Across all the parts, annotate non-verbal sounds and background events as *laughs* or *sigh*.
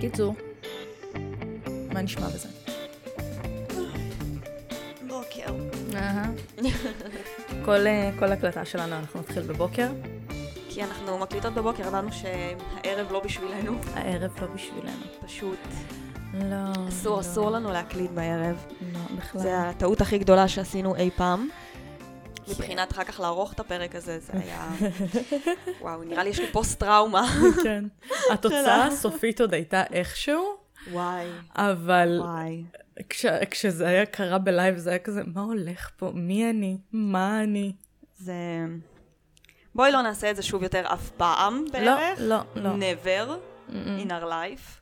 קיצור, מה נשמע בזה? בוקר. כל, אה, כל הקלטה שלנו אנחנו נתחיל בבוקר, כי אנחנו מקליטות בבוקר, ידענו שהערב לא בשבילנו. הערב לא בשבילנו. פשוט לא. אסור, לא, אסור לנו להקליט בערב. לא, בכלל. זה הטעות הכי גדולה שעשינו אי פעם. מבחינת אחר כך לערוך את הפרק הזה, זה היה... *laughs* וואו, נראה לי יש לי פוסט-טראומה. כן. *laughs* התוצאה הסופית עוד הייתה איכשהו, וואי, אבל וואי. כש, כשזה היה קרה בלייב זה היה כזה, מה הולך פה? מי אני? מה אני? זה... בואי לא נעשה את זה שוב יותר אף פעם בערך. לא, לא, לא. never Mm-mm. in our life.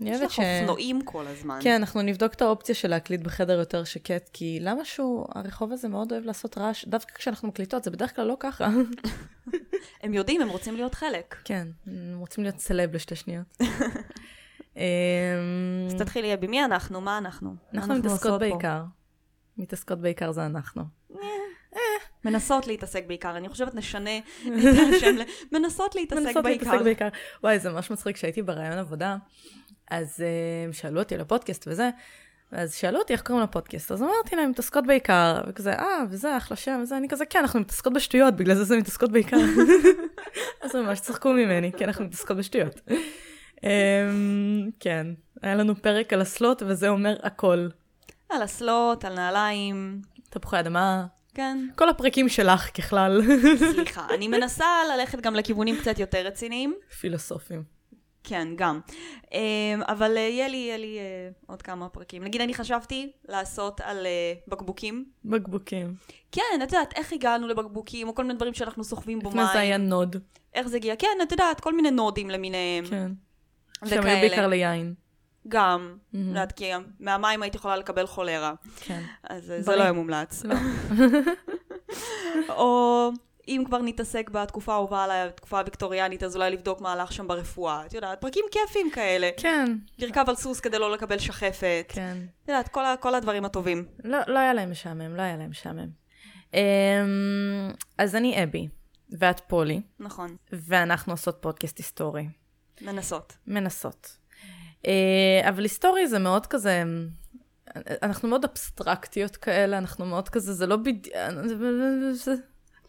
אני יש אוהבת לך ש... אופנועים כל הזמן. כן, אנחנו נבדוק את האופציה של להקליט בחדר יותר שקט, כי למה שהוא, הרחוב הזה מאוד אוהב לעשות רעש, דווקא כשאנחנו מקליטות, זה בדרך כלל לא ככה. *laughs* הם יודעים, הם רוצים להיות חלק. כן, הם רוצים להיות סלב לשתי שניות. *laughs* אמ, אז תתחילי, אבי, מי אנחנו? מה אנחנו? אנחנו מתעסקות? בעיקר. מתעסקות בעיקר זה אנחנו. מנסות להתעסק בעיקר. אני חושבת נשנה את השם ל... מנסות להתעסק מנסות בעיקר. להתעסק בעיקר. וואי, זה ממש מצחיק, כשהייתי בראיון עבודה, אז uh, שאלו אותי על הפודקאסט וזה, אז שאלו אותי איך קוראים לפודקאסט, אז אמרתי להם, מתעסקות בעיקר, וכזה, אה, וזה, אחלה שם, וזה, אני כזה, כן, אנחנו מתעסקות בשטויות, בגלל זה זה מתעסקות בעיקר. *laughs* אז ממש צחקו ממני, כי אנחנו מתעסקות בשטויות. um, כן, היה לנו פרק על הסלוט, וזה אומר הכל. על אסלות, על נעליים. תפוחי אדמה, כן, כל הפרקים שלך ככלל. סליחה. אני מנסה ללכת גם לכיוונים קצת יותר רציניים. פילוסופים. כן, גם. אמ, אבל אה, יהיה לי, יהיה לי אה, עוד כמה פרקים. נגיד, אני חשבתי לעשות על אה, בקבוקים. בקבוקים. כן, את יודעת, איך הגענו לבקבוקים, או כל מיני דברים שאנחנו סוחבים בו לפני זה היה מים. נוד. איך זה הגיע. כן, את יודעת, כל מיני נודים למיניהם. כן. וכאלה. היו בעיקר ליין. גם. את מהמם. יודעת, כי מהמים הייתי יכולה לקבל חולרה. כן. אז זה. לא היה מומלץ. לא. *laughs* או אם כבר נתעסק בתקופה האהובה עליי, התקופה הוויקטוריאנית, אז אולי לבדוק מה הלך שם ברפואה. את יודעת, פרקים כיפים כאלה. כן, לרכב על סוס כדי לא לקבל שחפת. כן. את יודעת, כל, כל הדברים הטובים. לא, לא היה להם משעמם, לא היה להם משעמם. אמ, אז אני אבי, ואת פולי, נכון. ואנחנו עושות פודקאסט היסטורי. מנסות. מנסות. אה, אבל היסטורי זה מאוד כזה, אנחנו מאוד אבסטרקטיות כאלה, אנחנו מאוד כזה, זה לא בדיוק,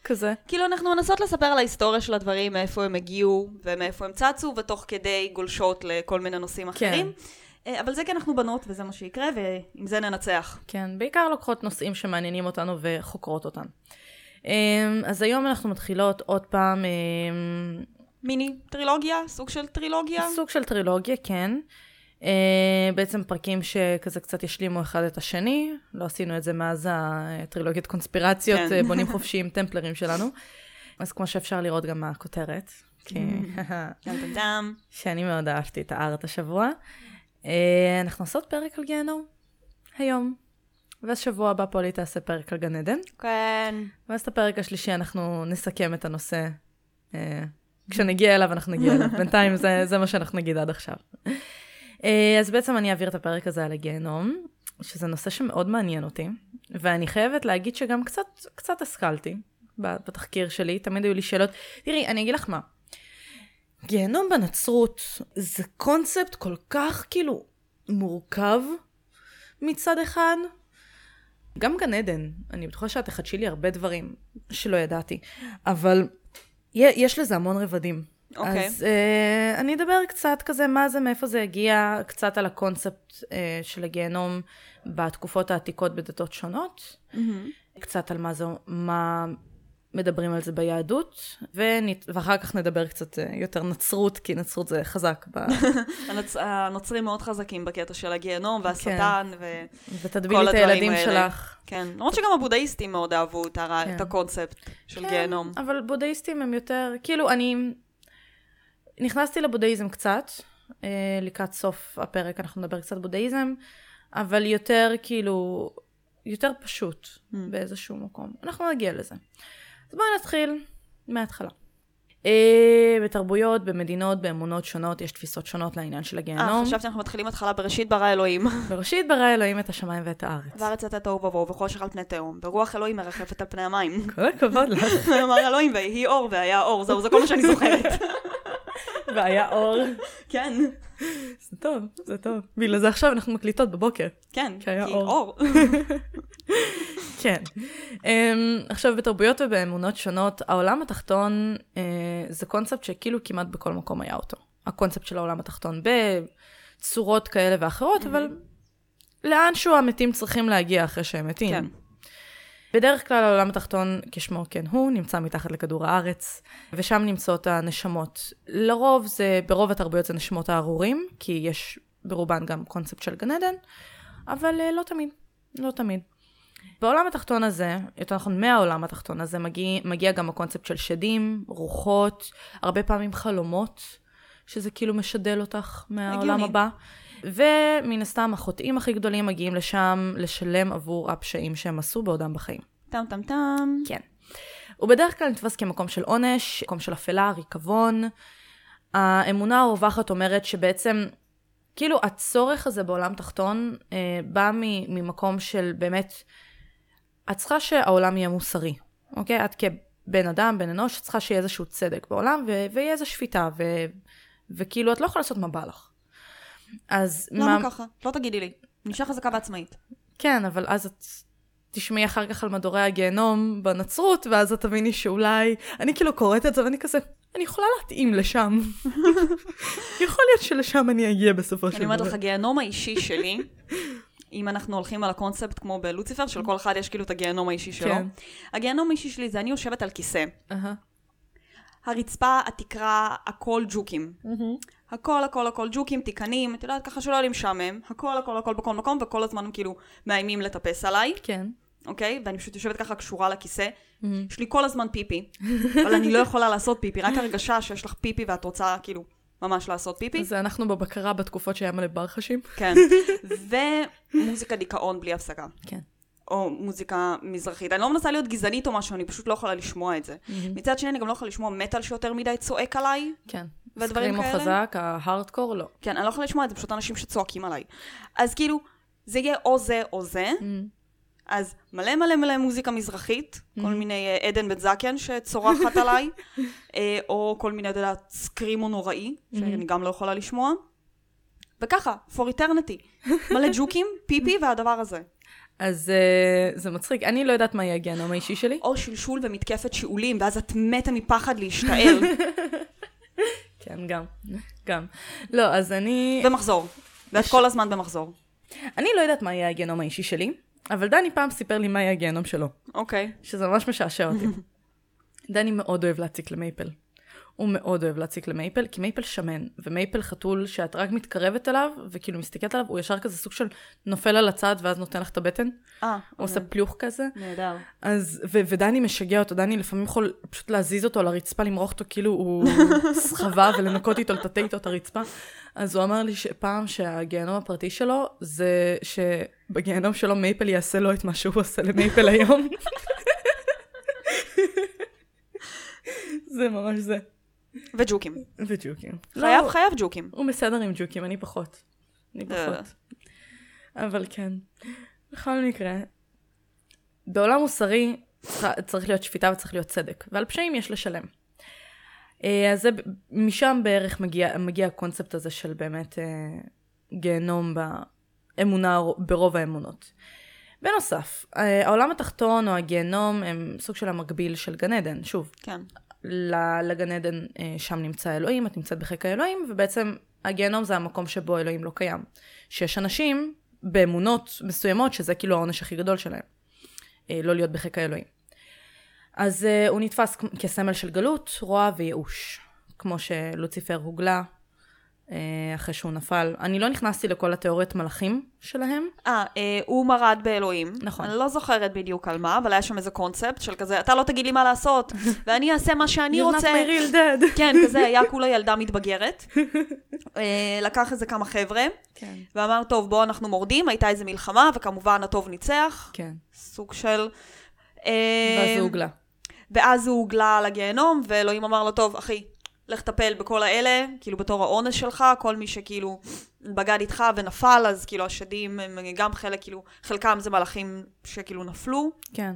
כזה. כאילו, אנחנו מנסות לספר על ההיסטוריה של הדברים, מאיפה הם הגיעו ומאיפה הם צצו, ותוך כדי גולשות לכל מיני נושאים אחרים. אה, אבל זה כי אנחנו בנות, וזה מה שיקרה, ועם זה ננצח. כן, בעיקר לוקחות נושאים שמעניינים אותנו וחוקרות אותם. אמ, אז היום אנחנו מתחילות עוד פעם אמ, מיני טרילוגיה, סוג של טרילוגיה. סוג של טרילוגיה, כן. Uh, בעצם פרקים שכזה קצת ישלימו אחד את השני, לא עשינו את זה מאז הטרילוגיית קונספירציות, כן. כן. בונים *laughs* חופשיים טמפלרים שלנו. אז כמו שאפשר לראות גם מהכותרת, כי... *laughs* שאני מאוד אהבתי את הארט השבוע. Uh, אנחנו עושות פרק על גיהנום, היום. ואז שבוע הבא פולי תעשה פרק על גן עדן, כן. ואז את הפרק השלישי אנחנו נסכם את הנושא. Uh, כשנגיע אליו אנחנו נגיע אליו, *laughs* בינתיים זה, זה מה שאנחנו נגיד עד עכשיו. אה, אז בעצם אני אעביר את הפרק הזה על הגיהנום, שזה נושא שמאוד מעניין אותי, ואני חייבת להגיד שגם קצת, קצת השכלתי בתחקיר שלי, תמיד היו לי שאלות. תראי, אני אגיד לך מה, גיהנום בנצרות זה קונספט כל כך כאילו מורכב מצד אחד. גם גן עדן, אני בטוחה שאת תחדשי לי הרבה דברים שלא ידעתי, אבל יש לזה המון רבדים. אוקיי. אז uh, אני אדבר קצת כזה מה זה, מאיפה זה הגיע, קצת על הקונספט uh, של הגיהנום בתקופות העתיקות בדתות שונות, קצת על מה זה, מה מדברים על זה ביהדות, ונית, ואחר כך נדבר קצת uh, יותר נצרות, כי נצרות זה חזק, ב... *laughs* הנוצ... הנוצרים מאוד חזקים בקטע של הגיהנום והשטן ו... ותטבילי את הילדים האלה. שלך. כן. למרות שגם הבודהיסטים מאוד אהבו את, הר... כן. את הקונספט של כן, גיהנום. אבל בודהיסטים הם יותר, כאילו, אני נכנסתי לבודהיזם קצת, אה, לקראת סוף הפרק אנחנו נדבר קצת בודהיזם, אבל יותר כאילו, יותר פשוט Mm. באיזשהו מקום. אנחנו נגיע לזה. אז בואי נתחיל מההתחלה. אה, בתרבויות, במדינות, באמונות שונות, יש תפיסות שונות לעניין של אה, הגיהנום. חשבתי שאנחנו מתחילים התחלה בראשית ברא אלוהים. *laughs* בראשית ברא אלוהים את השמיים ואת הארץ. וארץ יצא תוהו ובוהו וחושך על פני תהום, ורוח אלוהים מרחפת על פני המים. כל הכבוד לך. *laughs* אמר אלוהים ויהי אור והיה אור, זהו, זה כל מה שאני זוכרת. *laughs* והיה אור. כן. זה טוב, זה טוב. בגלל זה עכשיו אנחנו מקליטות בבוקר. כן, כי היה כי אור. אור. *laughs* כן. Um, עכשיו, בתרבויות ובאמונות שונות, העולם התחתון uh, זה קונספט שכאילו כמעט בכל מקום היה אותו. הקונספט של העולם התחתון בצורות כאלה ואחרות, אבל לאנשהו המתים צריכים להגיע אחרי שהם מתים. כן. בדרך כלל העולם התחתון, כשמו כן הוא, נמצא מתחת לכדור הארץ, ושם נמצאות הנשמות. לרוב זה, ברוב התרבויות זה נשמות הארורים, כי יש ברובן גם קונספט של גן עדן, אבל אה, לא תמיד, לא תמיד. בעולם התחתון הזה, יותר נכון מהעולם התחתון הזה, מגיע, מגיע גם הקונספט של שדים, רוחות, הרבה פעמים חלומות, שזה כאילו משדל אותך מהעולם הגיוני. הבא. ומן הסתם החוטאים הכי גדולים מגיעים לשם לשלם עבור הפשעים שהם עשו בעודם בחיים. טם טם טם. כן. הוא בדרך כלל נתפס כמקום של עונש, מקום של אפלה, ריקבון. האמונה הרווחת אומרת שבעצם, כאילו הצורך הזה בעולם תחתון אה, בא ממקום של באמת, את צריכה שהעולם יהיה מוסרי, אוקיי? את כבן אדם, בן אנוש, את צריכה שיהיה איזשהו צדק בעולם, ו- ויהיה איזו שפיטה, ו- וכאילו את לא יכולה לעשות מה בא לך. אז למה ככה? לא תגידי לי. נשאר חזקה ועצמאית. כן, אבל אז את תשמעי אחר כך על מדורי הגיהנום בנצרות, ואז את תביני שאולי... אני כאילו קוראת את זה ואני כזה, אני יכולה להתאים לשם. *laughs* יכול להיות שלשם אני אגיע בסופו של אני אומרת דבר. לך, הגיהנום האישי שלי, אם אנחנו הולכים על הקונספט כמו בלוציפר, של כל אחד יש כאילו את הגיהנום האישי שלו. כן. הגיהנום האישי שלי זה אני יושבת על כיסא. הרצפה, התקרה, הכל ג'וקים. הכל, הכל, הכל ג'וקים, תיקנים, את יודעת, ככה שלא יהיה לי משעמם. הכל, הכל, הכל בכל מקום, וכל הזמן הם כאילו מאיימים לטפס עליי, כן. אוקיי? ואני פשוט יושבת ככה קשורה לכיסא. יש לי כל הזמן פיפי, אבל אני לא יכולה לעשות פיפי, רק הרגשה שיש לך פיפי ואת רוצה כאילו ממש לעשות פיפי. אז אנחנו בבקרה בתקופות שהיה מלא ברחשים. כן. *laughs* ומוזיקה דיכאון בלי הפסקה. כן. או מוזיקה מזרחית. אני לא מנסה להיות גזענית או משהו, אני פשוט לא יכולה לשמוע את זה. מצד שני, אני גם לא יכולה לשמוע מטאל שיותר מדי צועק עליי. כן. ודברים סקרימו כאלה? חזק, ההארדקור לא. כן, אני לא יכולה לשמוע את זה, פשוט אנשים שצועקים עליי. אז כאילו, זה יהיה או זה או זה. אז מלא מלא מלא מוזיקה מזרחית, כל מיני אה, עדן בן זקן שצורחת *laughs* עליי, אה, או כל מיני, את יודעת, סקרימו נוראי, שאני גם לא יכולה לשמוע. וככה, for eternity. מלא ג'וקים, *laughs* פיפי והדבר הזה. אז אה, זה מצחיק. אני לא יודעת מה יהיה הגיהנום האישי שלי. או שלשול ומתקפת שיעולים, ואז את מתה מפחד להשתעל. *laughs* כן, גם. גם. לא, אז אני... ומחזור. ואת כל הזמן במחזור. אני לא יודעת מה יהיה הגיהנום האישי שלי, אבל דני פעם סיפר לי מה יהיה הגיהנום שלו. אוקיי. שזה ממש משעשע אותי. *laughs* דני מאוד אוהב להציק למייפל. הוא מאוד אוהב להציק למייפל, כי מייפל שמן, ומייפל חתול שאת רק מתקרבת אליו, וכאילו מסתכלת עליו, הוא ישר כזה סוג של נופל על הצד, ואז נותן לך את הבטן. אה, הוא עושה פלוך כזה. נהדר. אז, ו- ודני משגע אותו, דני לפעמים יכול פשוט להזיז אותו על הרצפה, למרוח אותו כאילו הוא *laughs* סחבה, ולנקות איתו, לטאטא איתו את הרצפה. אז הוא אמר לי שפעם שהגיהנום הפרטי שלו, זה שבגיהנום שלו מייפל יעשה לו את מה שהוא עושה למייפל היום. *laughs* זה ממש זה. וג'וקים. וג'וקים. חייב לא, חייב ג'וקים. הוא בסדר עם ג'וקים, אני פחות. אני אה. פחות. אבל כן. בכל מקרה, בעולם מוסרי צריך להיות שפיטה וצריך להיות צדק, ועל פשעים יש לשלם. אה, אז זה, משם בערך מגיע, מגיע הקונספט הזה של באמת אה, גיהנום באמונה, ברוב האמונות. בנוסף, העולם התחתון או הגיהנום הם סוג של המקביל של גן עדן. שוב, כן. לגן עדן, אה, שם נמצא אלוהים, את נמצאת בחיק האלוהים, ובעצם הגיהנום זה המקום שבו אלוהים לא קיים. שיש אנשים באמונות מסוימות שזה כאילו העונש הכי גדול שלהם, אה, לא להיות בחיק האלוהים. אז אה, הוא נתפס כסמל של גלות, רוע וייאוש, כמו שלוציפר הוגלה אחרי שהוא נפל. אני לא נכנסתי לכל התיאוריות מלאכים שלהם. אה, אה, הוא מרד באלוהים. נכון. אני לא זוכרת בדיוק על מה, אבל היה שם איזה קונספט של כזה, אתה לא תגיד לי מה לעשות, *laughs* ואני אעשה מה שאני You're not רוצה. my real dad. *laughs* כן, כזה, *laughs* היה כולה ילדה מתבגרת. אה, לקח איזה כמה חבר'ה, כן. ואמר, טוב, בואו אנחנו מורדים, הייתה איזה מלחמה, וכמובן הטוב ניצח. כן. סוג של... אה, ואז הוא הוגלה. ואז הוא הוגלה לגיהנום, ואלוהים אמר לו, טוב, אחי, לך טפל בכל האלה, כאילו בתור האונס שלך, כל מי שכאילו בגד איתך ונפל, אז כאילו השדים הם גם חלק, כאילו, חלקם זה מלאכים שכאילו נפלו. כן.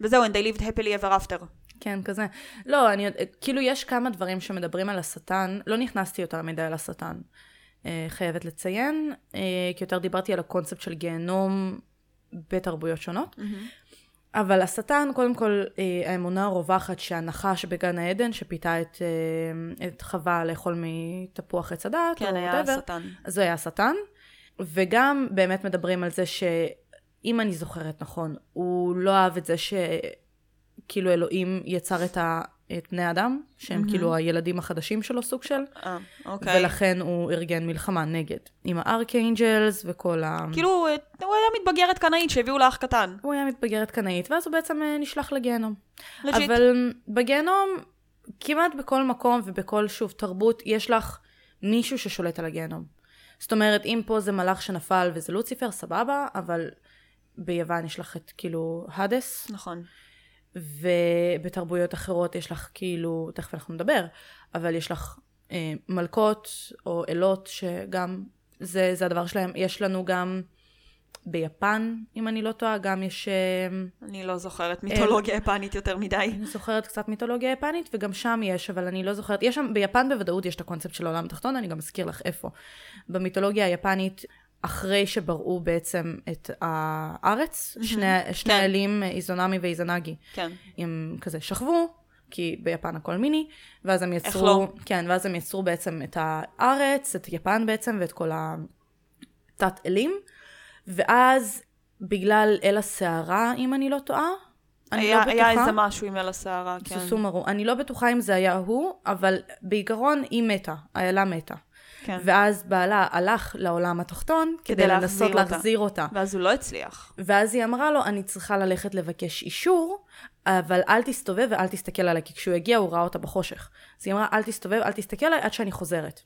וזהו, and they lived happily ever after. כן, כזה. לא, אני, כאילו יש כמה דברים שמדברים על השטן, לא נכנסתי יותר מדי על השטן, אה, חייבת לציין, אה, כי יותר דיברתי על הקונספט של גיהנום בתרבויות שונות. Mm-hmm. אבל השטן, קודם כל, אה, האמונה הרווחת שהנחש בגן העדן, שפיתה את, אה, את חווה לאכול מתפוח עץ הדת, כן, או היה השטן. זה היה השטן. וגם באמת מדברים על זה שאם אני זוכרת נכון, הוא לא אהב את זה שכאילו אלוהים יצר את, ה, את בני אדם, שהם מהמם. כאילו הילדים החדשים שלו סוג של, אה, אוקיי. ולכן הוא ארגן מלחמה נגד. עם ה archangels וכל ה... כאילו, הוא היה מתבגרת קנאית שהביאו לאח קטן. הוא היה מתבגרת קנאית, ואז הוא בעצם אה, נשלח לגיהנום. legit. אבל בגיהנום, כמעט בכל מקום ובכל, שוב, תרבות, יש לך מישהו ששולט על הגיהנום. זאת אומרת, אם פה זה מלאך שנפל וזה לוציפר, סבבה, אבל ביוון יש לך את כאילו האדס, נכון. ובתרבויות אחרות יש לך כאילו, תכף אנחנו נדבר, אבל יש לך אה, מלכות או אלות שגם, זה, זה הדבר שלהם. יש לנו גם ביפן, אם אני לא טועה, גם יש... אה, אני לא זוכרת מיתולוגיה יפנית יותר מדי. אני זוכרת קצת מיתולוגיה יפנית, וגם שם יש, אבל אני לא זוכרת. יש שם, ביפן בוודאות יש את הקונספט של העולם התחתון, אני גם אזכיר לך איפה. במיתולוגיה היפנית, אחרי שבראו בעצם את הארץ, שני, שני כן. האלים, איזונמי ואיזנגי, כן. הם כזה שכבו, כי ביפן הכל מיני, ואז הם יצרו, לא? כן, ואז הם יצרו בעצם את הארץ, את יפן בעצם, ואת כל התת אלים, ואז בגלל אל הסערה, אם אני לא טועה, אני היה, לא בטוחה. היה איזה משהו עם אל הסערה, כן. סוסומרו. אני לא בטוחה אם זה היה הוא, אבל בעיקרון היא מתה, האלה מתה. כן. ואז בעלה הלך לעולם התחתון כדי, כדי לנסות להחזיר אותה. להחזיר אותה. ואז הוא לא הצליח. ואז היא אמרה לו, אני צריכה ללכת לבקש אישור, אבל אל תסתובב ואל תסתכל עליי, כי כשהוא הגיע הוא ראה אותה בחושך. אז היא אמרה, אל תסתובב, אל תסתכל עליי עד שאני חוזרת.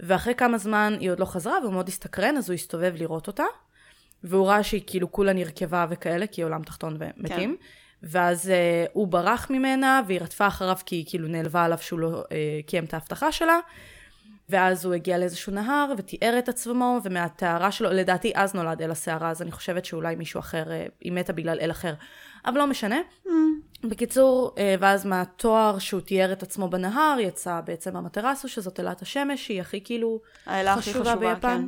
ואחרי כמה זמן היא עוד לא חזרה, והוא מאוד הסתקרן, אז הוא הסתובב לראות אותה, והוא ראה שהיא כאילו כולה נרקבה וכאלה, כי היא עולם תחתון ומתים. ואז אה, הוא ברח ממנה, והיא רדפה אחריו כי היא כאילו נעלבה עליו שהוא לא אה, קיים את ההבטחה שלה. ואז הוא הגיע לאיזשהו נהר ותיאר את עצמו, ומהטהרה שלו, לדעתי אז נולד אל הסערה, אז אני חושבת שאולי מישהו אחר, אה, היא מתה בגלל אל אחר. אבל לא משנה. בקיצור, אה, ואז מהתואר שהוא תיאר את עצמו בנהר, יצא בעצם המטרסו, שזאת אלת השמש, שהיא הכי כאילו הכי חשובה, ביפן.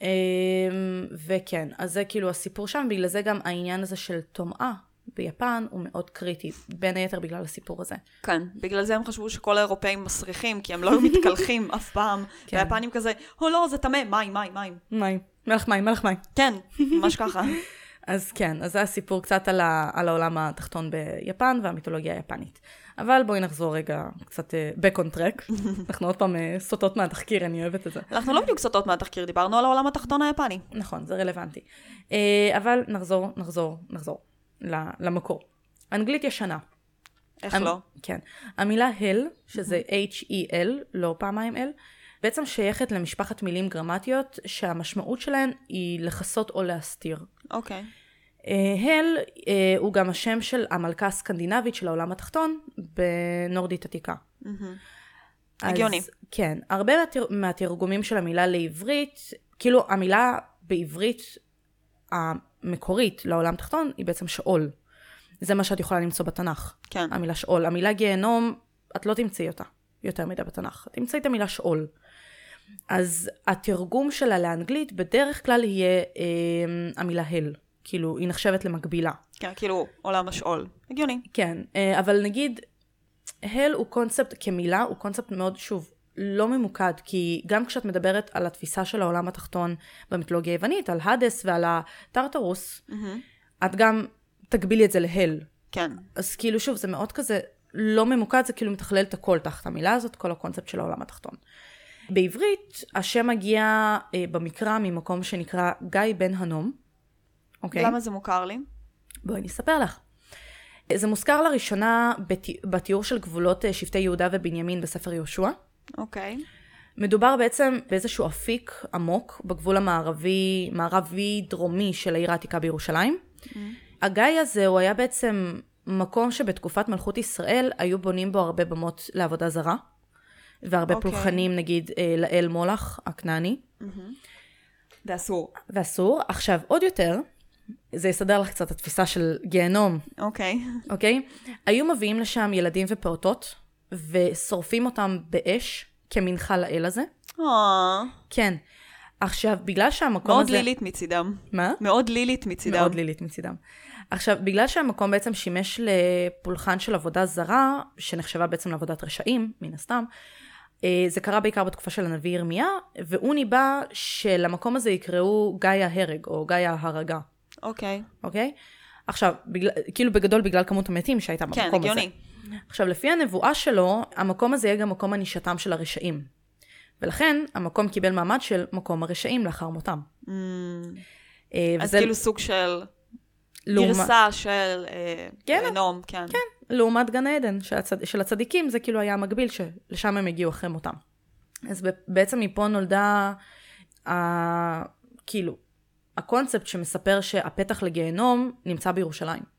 כן. אמ, וכן, אז זה כאילו הסיפור שם, בגלל זה גם העניין הזה של טומאה ביפן הוא מאוד קריטי, בין היתר בגלל הסיפור הזה. כן, בגלל זה הם חשבו שכל האירופאים מסריחים, כי הם לא היו מתקלחים *laughs* אף פעם. כן. והיפנים כזה, או לא, זה טמא, מים, מים, מים. מים, מלח מים, מלח מים. כן, ממש ככה. *laughs* אז כן, אז זה הסיפור קצת על, ה, על העולם התחתון ביפן והמיתולוגיה היפנית. אבל בואי נחזור רגע קצת uh, back on track. *laughs* אנחנו עוד פעם uh, סוטות מהתחקיר, אני אוהבת את זה. אנחנו לא בדיוק סוטות מהתחקיר, דיברנו על העולם התחתון היפני. נכון, זה רלוונטי. Uh, אבל נחזור, נחזור, נחזור למקור. אנגלית ישנה. איך המ- לא? כן. המילה הל, שזה H-E-L, לא פעמיים L, בעצם שייכת למשפחת מילים גרמטיות שהמשמעות שלהן היא לכסות או להסתיר. אוקיי. אה, הל אה, הוא גם השם של המלכה הסקנדינבית של העולם התחתון בנורדית עתיקה. אז, הגיוני. כן, הרבה מהתר... מהתרגומים של המילה לעברית, כאילו המילה בעברית המקורית לעולם תחתון היא בעצם שאול. זה מה שאת יכולה למצוא בתנ"ך. כן. המילה שאול. המילה גיהנום, את לא תמצאי אותה יותר מדי בתנ"ך. תמצאי את המילה שאול. אז התרגום שלה לאנגלית בדרך כלל יהיה אה, המילה הל. כאילו, היא נחשבת למקבילה. כן, כאילו, עולם השאול. הגיוני. כן, אה, אבל נגיד, הל הוא קונספט, כמילה, הוא קונספט מאוד, שוב, לא ממוקד, כי גם כשאת מדברת על התפיסה של העולם התחתון במיתולוגיה היוונית, על האדס ועל הטרטרוס, מהמם. את גם תגבילי את זה להל. כן. אז כאילו, שוב, זה מאוד כזה לא ממוקד, זה כאילו מתכלל את הכל תחת המילה הזאת, כל הקונספט של העולם התחתון. בעברית, השם מגיע אה, במקרא ממקום שנקרא גיא בן הנום. אוקיי? למה זה מוכר לי? בואי אני אספר לך. זה מוזכר לראשונה בת... בתיאור של גבולות אה, שבטי יהודה ובנימין בספר יהושע. אוקיי. מדובר בעצם באיזשהו אפיק עמוק בגבול המערבי, מערבי-דרומי של העיר העתיקה בירושלים. הגיא הזה הוא היה בעצם מקום שבתקופת מלכות ישראל היו בונים בו הרבה במות לעבודה זרה, והרבה אוקיי. פולחנים נגיד אה, לאל מולך הכנעני. זה אסור. ואסור. עכשיו, עוד יותר, זה יסדר לך קצת התפיסה של גיהנום, אוקיי. אוקיי? היו מביאים לשם ילדים ופעוטות, ושורפים אותם באש כמנחה לאל הזה. אה, כן. עכשיו, בגלל שהמקום מאוד הזה... לילית מצידם. מה? מאוד לילית מצידם. מאוד לילית מצידם. עכשיו, בגלל שהמקום בעצם שימש לפולחן של עבודה זרה, שנחשבה בעצם לעבודת רשעים, מן הסתם, אה, זה קרה בעיקר בתקופה של הנביא ירמיה, והוא ניבא שלמקום הזה יקראו גיא ההרג, או גיא ההרגה, אוקיי. אוקיי? עכשיו, בגלל, כאילו בגדול בגלל כמות המתים שהייתה במקום כן, הזה. הגיוני. עכשיו, לפי הנבואה שלו, המקום הזה יהיה גם מקום ענישתם של הרשעים. ולכן, המקום קיבל מעמד של מקום הרשעים לאחר מותם. Mm, אה, אז וזה כאילו סוג של לעומת- גרסה של אה, כן. גיהנום, כן. לעומת גן עדן של, הצד... של הצדיקים, זה כאילו היה המקביל שלשם הם הגיעו אחרי מותם. אז בעצם מפה נולדה, ה... כאילו, הקונספט שמספר שהפתח לגיהנום נמצא בירושלים.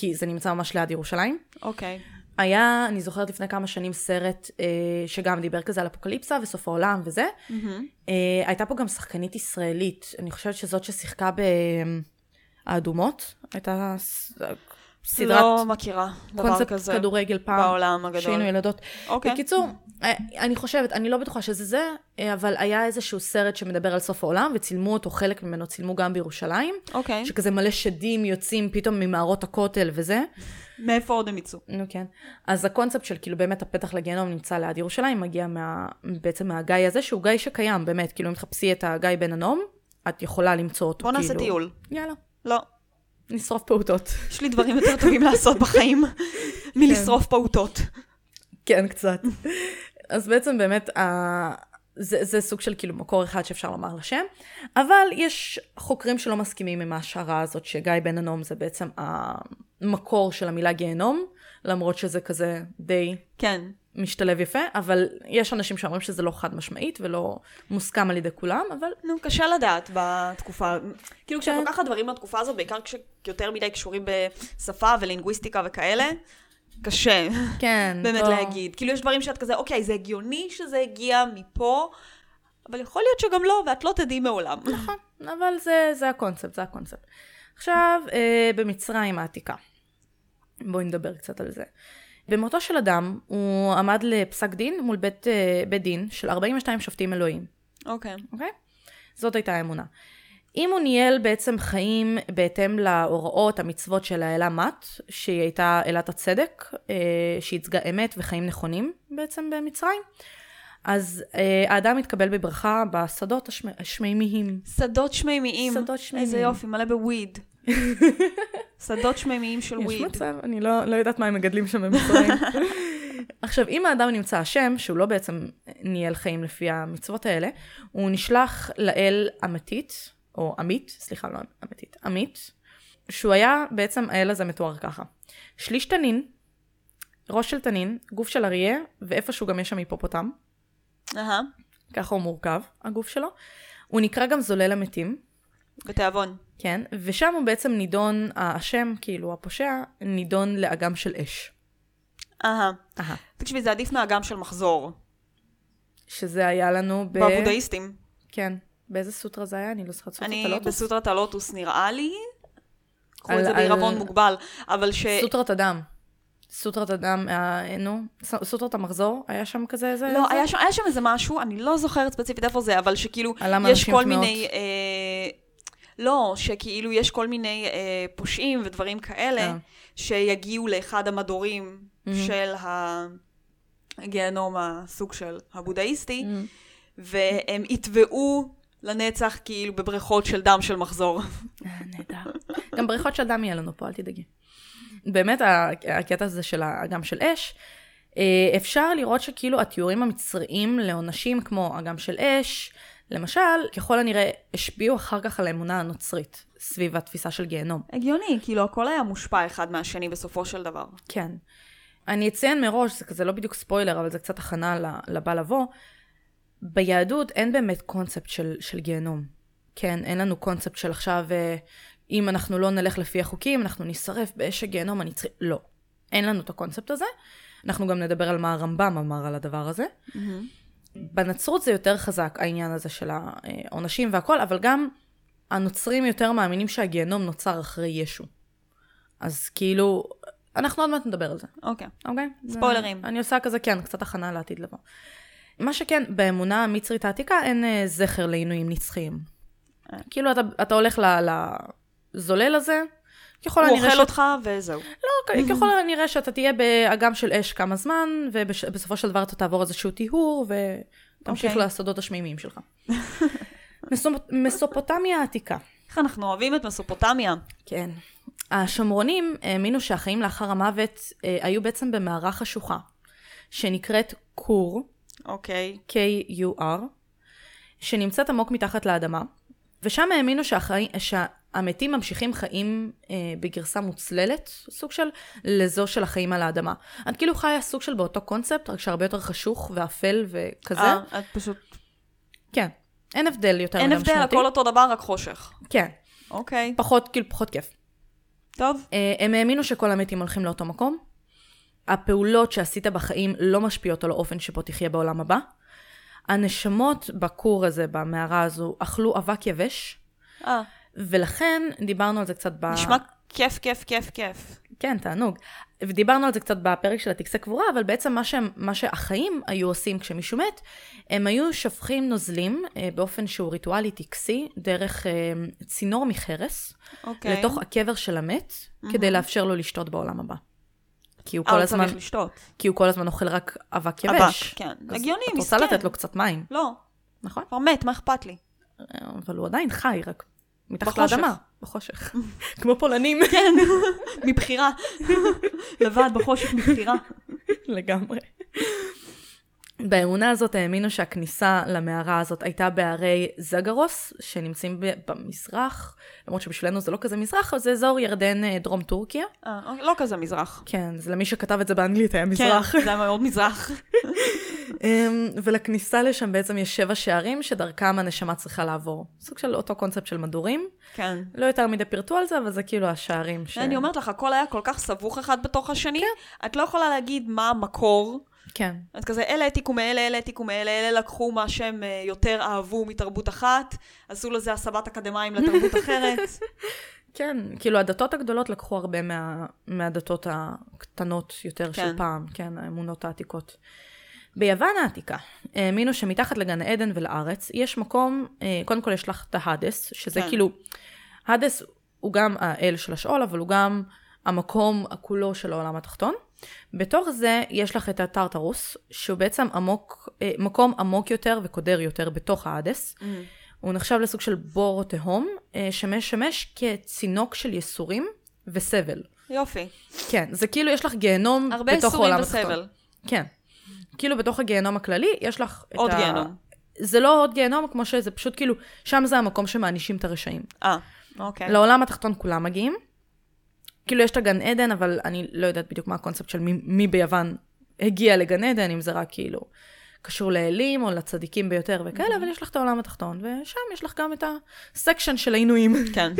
כי זה נמצא ממש ליד ירושלים. אוקיי. היה, אני זוכרת לפני כמה שנים, סרט אה, שגם דיבר כזה על אפוקליפסה וסוף העולם וזה. מהמם. אה, הייתה פה גם שחקנית ישראלית, אני חושבת שזאת ששיחקה באדומות, הייתה ס- סדרת לא מכירה דבר קונספט כזה כדורגל פעם, בעולם הגדול. שהיינו ילדות. אוקיי. בקיצור, אה, אני חושבת, אני לא בטוחה שזה זה, אה, אבל היה איזשהו סרט שמדבר על סוף העולם, וצילמו אותו, חלק ממנו צילמו גם בירושלים, אוקיי. שכזה מלא שדים יוצאים פתאום ממערות הכותל וזה. מאיפה עוד הם יצאו? נו כן. אז הקונספט של כאילו באמת הפתח לגיהנום נמצא ליד ירושלים, מגיע מה, בעצם מהגיא הזה, שהוא גיא שקיים, באמת, כאילו אם תחפשי את הגיא בן הנום, את יכולה למצוא אותו, בוא כאילו. נעשה טיול. יאללה, לא. נשרוף פעוטות. יש לי דברים יותר טובים לעשות בחיים מלשרוף פעוטות. כן, קצת. אז בעצם באמת. זה, זה סוג של כאילו מקור אחד שאפשר לומר לשם, אבל יש חוקרים שלא מסכימים עם ההשערה הזאת שגיא בן הנום זה בעצם המקור של המילה גיהנום, למרות שזה כזה די כן. משתלב יפה, אבל יש אנשים שאומרים שזה לא חד משמעית ולא מוסכם על ידי כולם, אבל נו, קשה לדעת בתקופה. כאילו כשכל כן. כך הדברים בתקופה הזאת, בעיקר כשיותר מדי קשורים בשפה ולינגוויסטיקה וכאלה, קשה כן. *laughs* באמת לא- להגיד. כאילו יש דברים שאת כזה, אוקיי, זה הגיוני שזה הגיע מפה, אבל יכול להיות שגם לא, ואת לא תדעי מעולם. *laughs* נכון, אבל זה, זה הקונספט, זה הקונספט. עכשיו, אה, במצרים העתיקה. בואי נדבר קצת על זה. במותו של אדם, הוא עמד לפסק דין מול בית, אה, בית דין של 42 שופטים אלוהים, אוקיי. אוקיי? זאת הייתה האמונה. אם הוא ניהל בעצם חיים בהתאם להוראות, המצוות של האלה מת, שהיא הייתה אלת הצדק, אה, שייצגה אמת וחיים נכונים בעצם במצרים, אז אה, האדם התקבל בברכה בשדות השמ- השמימיים. שדות שמימיים. שדות שמימיים. איזה יופי, מלא בוויד. *laughs* שדות שמימיים של יש וויד. מצב, אני לא, לא יודעת מה הם מגדלים שם במצרים. *laughs* עכשיו, אם האדם נמצא אשם, שהוא לא בעצם ניהל חיים לפי המצוות האלה, הוא נשלח לאל אמיתית, או עמית, סליחה, לא אמיתית, עמית, שהוא היה, בעצם האל הזה מתואר ככה. שליש תנין, ראש של תנין, גוף של אריה, ואיפשהו גם יש שם היפופוטם, אהה, ככה הוא מורכב, הגוף שלו. הוא נקרא גם זולל המתים, בתיאבון. כן, ושם הוא בעצם נידון, האשם, כאילו הפושע, נידון לאגם של אש. אהה. אהה. תקשיבי, זה עדיף מהאגם של מחזור. שזה היה לנו ב... בבודהיסטים. כן. באיזה סוטרה זה היה? אני לא זוכרת סוטרת אני הלוטוס? בסוטרת הלוטוס נראה לי. קחו על- את זה על- בעירבון מוגבל. אבל ש... סוטרת אדם. סוטרת אדם, אה, נו, סוטרת המחזור, היה שם כזה איזה... לא, זה? היה שם, היה שם איזה משהו, אני לא זוכרת ספציפית איפה זה, אבל שכאילו, על יש כל. מיני... לא, שכאילו יש כל מיני אה, פושעים ודברים כאלה, אה. שיגיעו לאחד המדורים Mhm. של הגיהנום הסוג של הבודהיסטי, Mm. והם יטבעו לנצח כאילו בבריכות של דם של מחזור. *laughs* אה, נהדר. גם בריכות של דם יהיה לנו פה, אל תדאגי. באמת, הקטע הזה של האגם של אש, אה, אפשר לראות שכאילו התיאורים המצריים לעונשים כמו אגם של אש, למשל, ככל הנראה השפיעו אחר כך על האמונה הנוצרית, סביב התפיסה של גיהנום. הגיוני, כאילו הכל היה מושפע אחד מהשני בסופו של דבר. כן. אני אציין מראש, זה כזה לא בדיוק ספוילר, אבל זה קצת הכנה לבא לבוא. ביהדות אין באמת קונספט של, של גיהנום. כן, אין לנו קונספט של עכשיו, אה, אם אנחנו לא נלך לפי החוקים, אנחנו נשרף באש הגיהנום הנצחי. לא. אין לנו את הקונספט הזה. אנחנו גם נדבר על מה הרמב"ם אמר על הדבר הזה. בנצרות זה יותר חזק, העניין הזה של העונשים והכל, אבל גם הנוצרים יותר מאמינים שהגיהנום נוצר אחרי ישו. אז כאילו, אנחנו עוד מעט נדבר על זה, אוקיי. אוקיי? ספוילרים. זה- אני עושה כזה, כן, קצת הכנה לעתיד לבוא. מה שכן, באמונה המצרית העתיקה אין אה, זכר לעינויים נצחיים. אה. כאילו, אתה, אתה הולך לזולל הזה, ככל הוא הנראה אוכל ש- אותך וזהו. לא, *laughs* ככל הנראה שאתה תהיה באגם של אש כמה זמן, ובסופו של דבר אתה תעבור איזשהו טיהור, ותמשיך אוקיי. לשדות השמימיים שלך. *laughs* מסופ- מסופוטמיה העתיקה. איך אנחנו אוהבים את מסופוטמיה. כן. השומרונים האמינו שהחיים לאחר המוות אה, היו בעצם במערה חשוכה, שנקראת קור, אוקיי. K-U-R, שנמצאת עמוק מתחת לאדמה, ושם האמינו שהחיים, שהמתים ממשיכים חיים אה, בגרסה מוצללת, סוג של לזו של החיים על האדמה. את כאילו חיה סוג של באותו קונספט, רק שהרבה יותר חשוך ואפל וכזה. אה, את פשוט... כן. אין הבדל יותר אין הבדל. הכל אותו דבר, רק חושך. כן. אוקיי. פחות, כאילו, פחות כיף. טוב. אה, הם האמינו שכל המתים הולכים לאותו מקום. הפעולות שעשית בחיים לא משפיעות על האופן שבו תחיה בעולם הבא. הנשמות בכור הזה, במערה הזו, אכלו אבק יבש, אה, ולכן דיברנו על זה קצת ב... נשמע כיף, כיף, כיף, כיף. כן, תענוג. ודיברנו על זה קצת בפרק של הטקסי קבורה, אבל בעצם מה, שהם, מה שהחיים היו עושים כשמישהו מת, הם היו שופכים נוזלים אה, באופן שהוא ריטואלי טקסי, דרך אה, צינור מחרס, אוקיי. לתוך הקבר של המת, כדי לאפשר לו לשתות בעולם הבא. כי הוא אה, כל הוא הזמן, צריך לשתות. כי הוא כל הזמן אוכל רק אבק יבש. אבק, כן. הגיוני, את רוצה מסכן. לתת לו קצת מים, לא, נכון? כבר מת, מה אכפת לי? אבל הוא עדיין חי, רק מתחת בחושך. לאדמה. בחושך. *laughs* כמו פולנים. *laughs* כן, מבחירה. *laughs* לבד בחושך מבחירה. לגמרי. באמונה הזאת האמינו שהכניסה למערה הזאת הייתה בהרי זגרוס, שנמצאים במזרח, למרות שבשבילנו זה לא כזה מזרח, אבל זה אזור ירדן אה, דרום טורקיה. אה, לא כזה מזרח. כן, זה למי שכתב את זה באנגלית היה מזרח. כן, זה היה מאוד מזרח. אמ, ולכניסה לשם בעצם יש שבע שערים שדרכם הנשמה צריכה לעבור. סוג של אותו קונספט של מדורים. כן. לא יותר מדי פירטו על זה, אבל זה כאילו השערים ש... אני אומרת לך, הכל היה כל כך סבוך אחד בתוך השני, את לא יכולה להגיד מה המקור. כן. את כזה, אלה העתיקו מאלה, אלה העתיקו מאלה, אלה לקחו מה שהם אה, יותר אהבו מתרבות אחת, עשו לזה הסבת אקדמאים לתרבות *laughs* אחרת. כן, כאילו הדתות הגדולות לקחו הרבה מה, מהדתות הקטנות יותר כן. כן. של פעם, כן, האמונות העתיקות. ביוון העתיקה האמינו שמתחת לגן העדן ולארץ יש מקום, אה, קודם כל יש לך את ההדס, שזה כן. כאילו, הדס הוא גם האל של השאול, אבל הוא גם המקום הכולו של העולם התחתון. בתוך זה יש לך את הטרטרוס, שהוא בעצם עמוק, אה, מקום עמוק יותר וקודר יותר בתוך ההדס. Mm. הוא נחשב לסוג של בור או תהום, אה, שמשמש כצינוק של ייסורים וסבל. יופי. כן, זה כאילו יש לך גיהנום הרבה בתוך העולם התחתון. וסבל. כן. כאילו בתוך הגיהנום הכללי, יש לך את עוד ה... גיהנום. זה לא עוד גיהנום, כמו שזה פשוט כאילו, שם זה המקום שמענישים את הרשעים. אה, אוקיי. לעולם התחתון כולם מגיעים. כאילו יש את הגן עדן, אבל אני לא יודעת בדיוק מה הקונספט של מי, מי ביוון הגיע לגן עדן, אם זה רק כאילו קשור לאלים או לצדיקים ביותר וכאלה, אבל יש לך את העולם התחתון, ושם יש לך גם את הסקשן של העינויים. כן.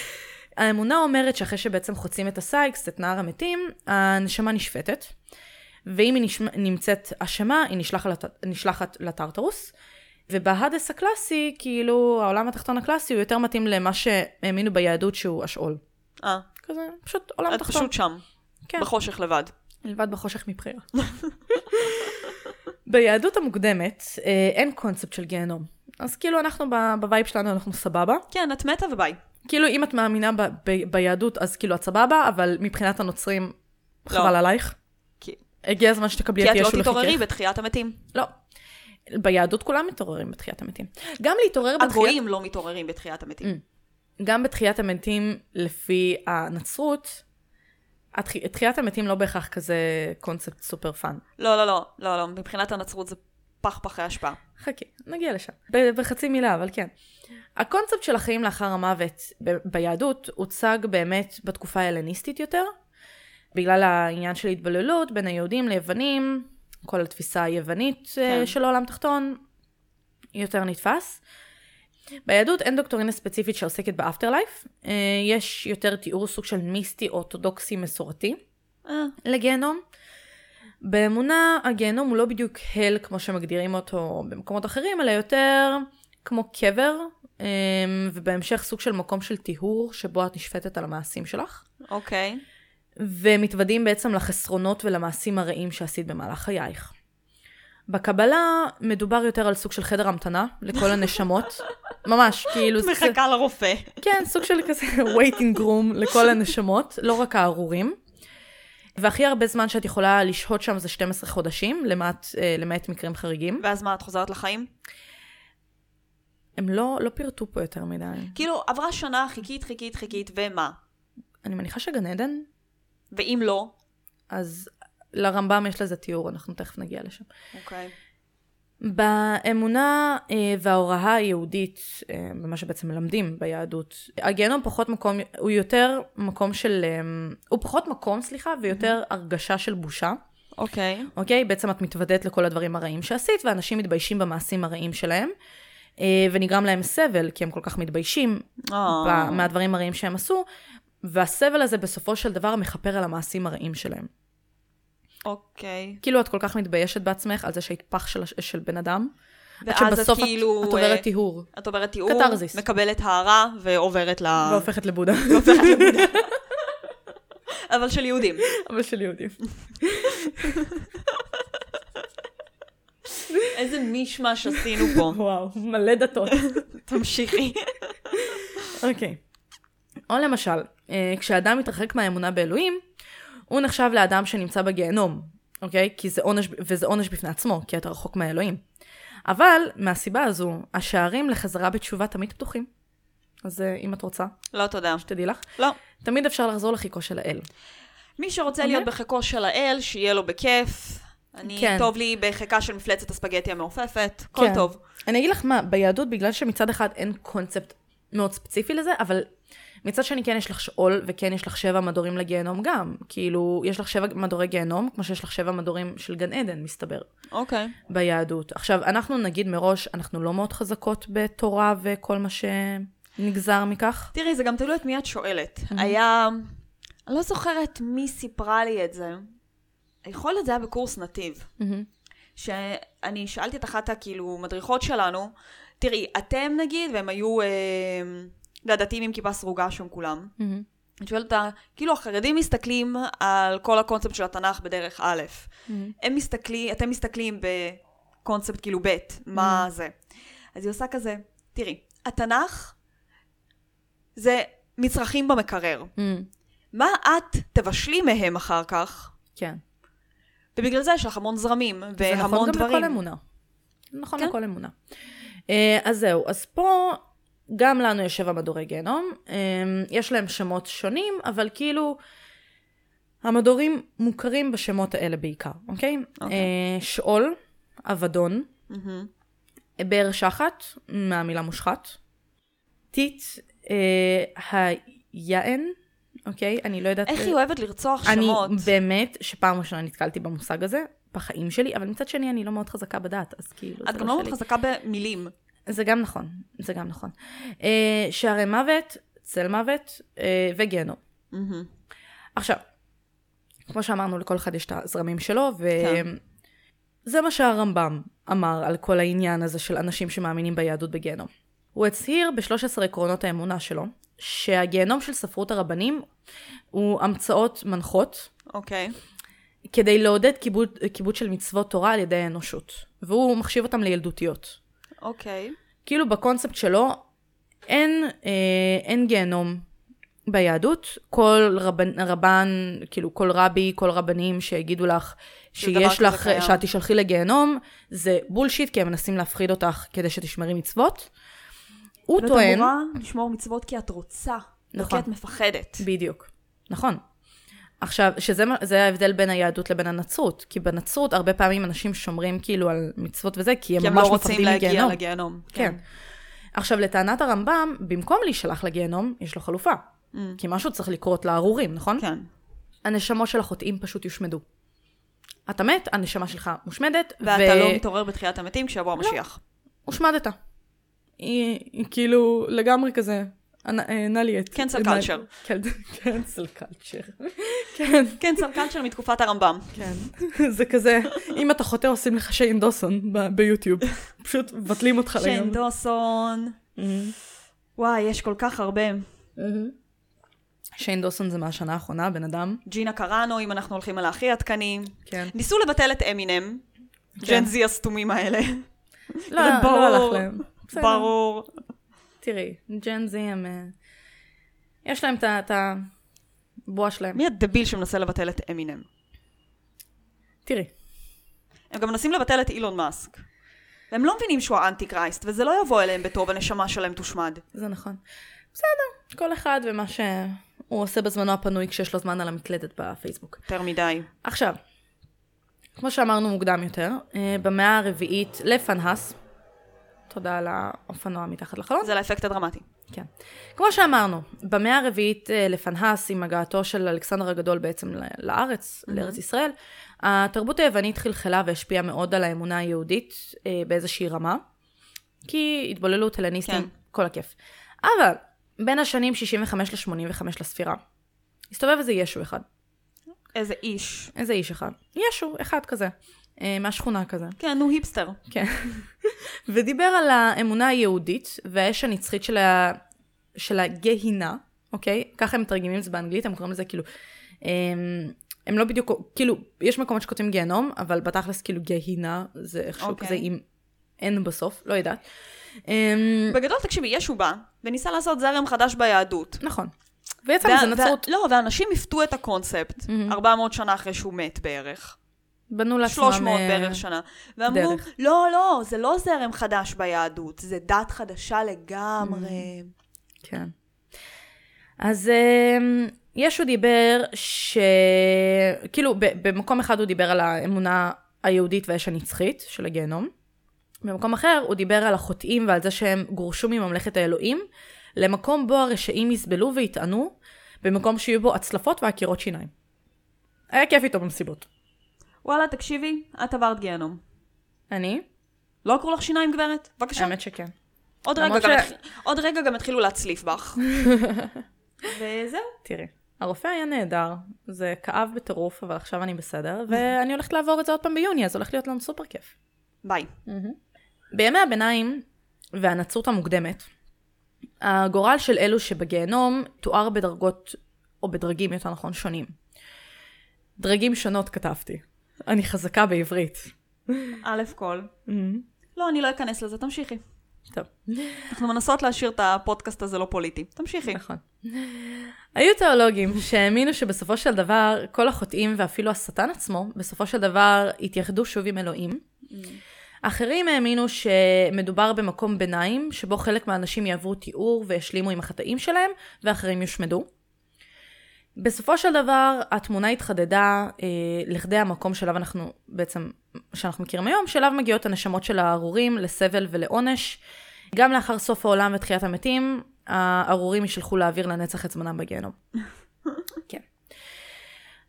*laughs* האמונה אומרת שאחרי שבעצם חוצים את הסטיקס, את נהר המתים, הנשמה נשפטת, ואם היא נשמ... נמצאת אשמה, היא נשלחת, לט... נשלחת לטרטרוס. ובהאדס הקלאסי, כאילו, העולם התחתון הקלאסי הוא יותר מתאים למה שהאמינו ביהדות שהוא השאול. אה, כזה, פשוט עולם את תחתון. פשוט שם. כן. בחושך לבד. מלבד בחושך מבחירה. *laughs* ביהדות המוקדמת אה, אין קונספט של גיהנום. אז כאילו אנחנו ב vibe שלנו אנחנו סבבה. כן, את מתה וביי. כאילו אם את מאמינה ב- ב- ביהדות אז כאילו את סבבה, אבל מבחינת הנוצרים לא. חבל עלייך. כי הגיע הזמן שתקבלי כי את את לא ישו. תתעוררי לחיקך. בתחיית המתים. לא. ביהדות כולם מתעוררים בתחיית המתים. גם להתעורר בתחיית... הגויים לא מתעוררים בתחיית המתים. גם בתחיית המתים לפי הנצרות, תחיית המתים לא בהכרח כזה קונספט super fun. לא, לא, לא, לא, לא, מבחינת הנצרות זה פח פחי אשפה. חכי, נגיע לשם. בחצי מילה, אבל כן. הקונספט של החיים לאחר המוות ביהדות הוצג באמת בתקופה ההלניסטית יותר, בגלל העניין של התבוללות בין היהודים ליוונים, כל התפיסה היוונית כן. כן. של העולם תחתון, יותר נתפס. ביהדות אין דוקטורינה ספציפית שעוסקת באפטר לייף, יש יותר תיאור סוג של מיסטי אורתודוקסי מסורתי. אה, לגיהנום. באמונה, הגיהנום הוא לא בדיוק הל כמו שמגדירים אותו במקומות אחרים, אלא יותר כמו קבר, ובהמשך סוג של מקום של טיהור, שבו את נשפטת על המעשים שלך. אוקיי. ומתוודים בעצם לחסרונות ולמעשים הרעים שעשית במהלך חייך. בקבלה מדובר יותר על סוג של חדר המתנה לכל הנשמות. *laughs* ממש, כאילו... זה- מחכה לרופא. כן, סוג של כזה *laughs* waiting room לכל הנשמות, לא רק הארורים. והכי הרבה זמן שאת יכולה לשהות שם זה 12 חודשים, למעט, אה, למעט מקרים חריגים. ואז מה, את חוזרת לחיים? הם לא, לא פירטו פה יותר מדי. כאילו, עברה שנה, חיכית, חיכית, חיכית, ומה? אני מניחה שגן עדן, ואם לא? אז לרמב"ם יש לזה תיאור, אנחנו תכף נגיע לשם. אוקיי. באמונה אה, וההוראה היהודית, אה, במה שבעצם מלמדים ביהדות, הגיהנום פחות מקום, הוא יותר מקום של, אה, הוא פחות מקום, סליחה, ויותר הרגשה של בושה. אוקיי. אוקיי? בעצם את מתוודעת לכל הדברים הרעים שעשית, ואנשים מתביישים במעשים הרעים שלהם, ונגרם להם סבל, כי הם כל כך מתביישים. ב- מהדברים הרעים שהם עשו, והסבל הזה בסופו של דבר מכפר על המעשים הרעים שלהם. אוקיי. כאילו את כל כך מתביישת בעצמך על זה שהיית פח של, של בן אדם, ואז את שבסוף את, כאילו... את עוברת אה, טיהור, את עוברת תיאור, קתרזיס. מקבלת הערה ועוברת ל... והופכת לבודה, *laughs* והופכת לבודה. אבל של יהודים. *laughs* אבל של יהודים. *laughs* איזה מישמש עשינו פה. וואו, מלא דתות. תמשיכי. אוקיי. או למשל, אה, כשאדם מתרחק מהאמונה באלוהים, הוא נחשב לאדם שנמצא בגיהנום, אוקיי? כי זה עונש, וזה עונש בפני עצמו, כי אתה רחוק מהאלוהים. אבל מהסיבה הזו, השערים לחזרה בתשובה תמיד פתוחים. אז אה, אם את רוצה, לא, תודה. שתדעי לך, לא. תמיד אפשר לחזור לחיקו של האל. מי שרוצה אוקיי. להיות בחיקו של האל, שיהיה לו בכיף. אני, כן. טוב לי בחיקה של מפלצת הספגטי המעופפת, הכל כן. טוב. אני אגיד לך מה, ביהדות, בגלל שמצד אחד אין קונספט מאוד ספציפי לזה, אבל מצד שני כן יש לך שאול, וכן יש לך שבע מדורים לגיהנום גם. כאילו, יש לך שבע מדורי גיהנום, כמו שיש לך שבע מדורים של גן עדן, מסתבר, אוקיי. ביהדות. עכשיו, אנחנו נגיד מראש, אנחנו לא מאוד חזקות בתורה וכל מה שנגזר מכך. תראי, זה גם תלוי את מי את שואלת. היה... אני לא זוכרת מי סיפרה לי את זה. יכול להיות זה היה בקורס נתיב. שאני שאלתי את אחת הכאילו מדריכות שלנו, תראי, אתם נגיד, והם היו אה, דתיים עם כיפה סרוגה שם כולם. אני שואלת אותה, כאילו החרדים מסתכלים על כל הקונספט של התנ"ך בדרך א', הם מסתכלים, אתם מסתכלים בקונספט כאילו ב', מה זה. אז היא עושה כזה, תראי, התנ"ך זה מצרכים במקרר. מה את תבשלי מהם אחר כך? כן. ובגלל זה יש לך המון זרמים זה נכון והמון גם דברים. לכל אמונה. נכון כן. לכל אמונה. אז זהו, אז פה גם לנו יש שבע מדורי גיהנום, אה, יש להם שמות שונים, אבל כאילו המדורים מוכרים בשמות האלה בעיקר, אוקיי? אוקיי. אה, שאול, אבדון, מהמם. באר שחת, מהמילה מושחת, טיט, אה, היען, אוקיי? אני לא יודעת... איך היא אוהבת לרצוח אני שמות. באמת, שפעם ראשונה נתקלתי במושג הזה, בחיים שלי, אבל מצד שני אני לא מאוד חזקה בדעת, אז כאילו, את זה גם לא לא. מאוד חזקה במילים. זה גם נכון, זה גם נכון. אה, שערי מוות, צל מוות אה, וגיהנום. מהמם. עכשיו, כמו שאמרנו, לכל אחד יש את הזרמים שלו, כן. וזה מה שהרמב"ם אמר על כל העניין הזה של אנשים שמאמינים ביהדות בגיהנום. הוא הצהיר ב-13 עקרונות האמונה שלו, שהגיהנום של ספרות הרבנים הוא המצאות מנחות, אוקיי. כדי לעודד כיבוד, כיבוד של מצוות תורה על ידי האנושות. והוא מחשיב אותם לילדותיות. אוקיי. כאילו בקונספט שלו, אין, אה, אין גיהנום ביהדות. כל רבן, רבן, כאילו כל רבי, כל רבנים שיגידו לך שיש לך, קיים. שאת תשלחי לגיהנום, זה בולשיט, כי הם מנסים להפחיד אותך כדי שתשמרי מצוות. הוא ואת טוען, אמורה לשמור מצוות כי את רוצה. לא נכון. כי את מפחדת. בדיוק, נכון. עכשיו, שזה ההבדל בין היהדות לבין הנצרות, כי בנצרות הרבה פעמים אנשים שומרים כאילו על מצוות וזה, כי הם כי הם ממש לא רוצים מפחדים להגיע מגיהנום. לגיהנום. כן. עכשיו, לטענת הרמב"ם, במקום להישלח לגיהנום, יש לו חלופה. Mm. כי משהו צריך לקרות לארורים, נכון? כן. הנשמות של החוטאים פשוט יושמדו. אתה מת, הנשמה שלך מושמדת, ואתה לא מתעורר בתחיית המתים כשיבוא המשיח. הושמדת. היא, היא כאילו לגמרי כזה, נא לי את... קנסל קלצ'ר. קנסל קלצ'ר. כן. *laughs* קנסל קלצ'ר *laughs* מתקופת הרמב"ם. כן. *laughs* זה כזה, אם אתה חוטא עושים לך שיין דוסון ביוטיוב. פשוט מבטלים אותך לגמרי. שיין דוסון. וואי, יש כל כך הרבה. שיין דוסון זה מהשנה האחרונה, בן אדם. ג'ינה קראנו, אם אנחנו הולכים על הכי עדכני. כן. ניסו לבטל את אמינם. ג'ן זי הסתומים האלה. לא, לא הלך להם. ברור. תראי, ג'ן זי הם... אה, יש להם את הבועה שלהם. מי הדביל שמנסה לבטל את אמינם? תראי. הם גם מנסים לבטל את אילון מאסק. והם לא מבינים שהוא האנטי קרייסט, וזה לא יבוא אליהם בטוב, הנשמה שלהם תושמד. זה נכון. בסדר, כל אחד ומה שהוא עושה בזמנו הפנוי כשיש לו זמן על המקלדת בפייסבוק. יותר מדי. עכשיו, כמו שאמרנו מוקדם יותר, אה, במאה הרביעית לפנהס, תודה על האופנוע מתחת לחלון. זה לאפקט הדרמטי. כן. כמו שאמרנו, במאה הרביעית אה, לפנהס, עם הגעתו של אלכסנדר הגדול בעצם לארץ, mm-hmm. לארץ ישראל, התרבות היוונית חלחלה והשפיעה מאוד על האמונה היהודית אה, באיזושהי רמה, כי התבוללות הלניסטים, כן. כל הכיף. אבל בין השנים 65 ל-85 לספירה, הסתובב איזה ישו אחד. איזה איש. איזה איש אחד. ישו, אחד כזה. אה, מהשכונה כזה. כן, הוא היפסטר. כן. *laughs* ודיבר על האמונה היהודית והאש הנצחית של, ה... של הגהינה, אוקיי? ככה הם מתרגמים את זה באנגלית, הם קוראים לזה כאילו... הם, הם לא בדיוק, כאילו, יש מקומות שכותבים גיהנום, אבל בתכלס כאילו גהינה זה איכשהו אוקיי. כזה עם אין בסוף, לא יודעת. בגדול, תקשיבי, ישו בא וניסה לעשות זרם חדש ביהדות. נכון. ויצא מזה נצרות. לא, ואנשים הפתו את הקונספט, 400 שנה אחרי שהוא מת בערך. בנו לעצמם... 300 אה, בערך שנה. ואמרו, דרך. לא, לא, זה לא זרם חדש ביהדות, זה דת חדשה לגמרי. כן. אז אמ, ישו דיבר ש... כאילו, במקום אחד הוא דיבר על האמונה היהודית והאש הנצחית של הגיהנום. במקום אחר הוא דיבר על החוטאים ועל זה שהם גורשו מממלכת האלוהים, למקום בו הרשעים יסבלו ויטענו, במקום שיהיו בו הצלפות ועקירות שיניים. היה כיף איתו במסיבות. וואלה, תקשיבי, את עברת גיהנום. אני? לא עקרו לך שיניים, גברת? בבקשה. האמת שכן. עוד רגע, ש... גם, התח... עוד רגע גם התחילו להצליף בך. *laughs* וזהו. תראי, הרופא היה נהדר, זה כאב בטירוף, אבל עכשיו אני בסדר, *laughs* ואני הולכת לעבור את זה עוד פעם ביוני, אז הולך להיות לנו סופר כיף. ביי. בימי הביניים והנצרות המוקדמת, הגורל של אלו שבגיהנום תואר בדרגות, או בדרגים יותר נכון, שונים. דרגים שונות כתבתי. אני חזקה בעברית. א' כל. Mm-hmm. לא, אני לא אכנס לזה, תמשיכי. טוב. אנחנו מנסות להשאיר את הפודקאסט הזה לא פוליטי. תמשיכי. נכון. היו תיאולוגים שהאמינו שבסופו של דבר, כל החוטאים ואפילו השטן עצמו, בסופו של דבר התייחדו שוב עם אלוהים. Mm. אחרים האמינו שמדובר במקום ביניים, שבו חלק מהאנשים יעברו תיאור וישלימו עם החטאים שלהם, ואחרים יושמדו. בסופו של דבר, התמונה התחדדה אה, לכדי המקום שלו אנחנו בעצם, שאנחנו מכירים היום, שאליו מגיעות הנשמות של הארורים לסבל ולעונש. גם לאחר סוף העולם ותחיית המתים, הארורים ישלחו לאוויר לנצח את זמנם בגיהנום. *laughs* כן.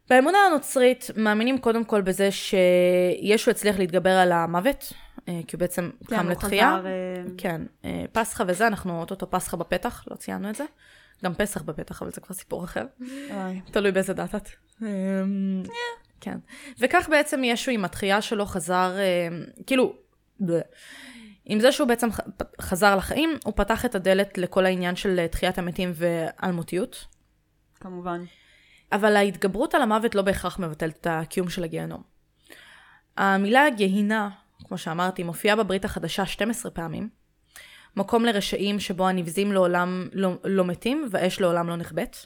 באמונה הנוצרית מאמינים קודם כל בזה שישו הצליח להתגבר על המוות, אה, כי הוא בעצם כן, קם לתחייה. חזר... אה, כן, אה, פסחא וזה, אנחנו אוטוטו פסחא בפתח, לא ציינו את זה. גם פסח בפתח, אבל זה כבר סיפור אחר. תלוי באיזה דת את. אמ, כן. וכך בעצם ישו עם התחייה שלו חזר, כאילו, עם זה שהוא בעצם חזר לחיים, הוא פתח את הדלת לכל העניין של תחיית המתים ואלמותיות. כמובן. אבל ההתגברות על המוות לא בהכרח מבטלת את הקיום של הגיהנום. המילה גיהינה, כמו שאמרתי, מופיעה בברית החדשה 12 פעמים. מקום לרשעים שבו הנבזים לעולם לא, לא מתים והאש לעולם לא נכבאת.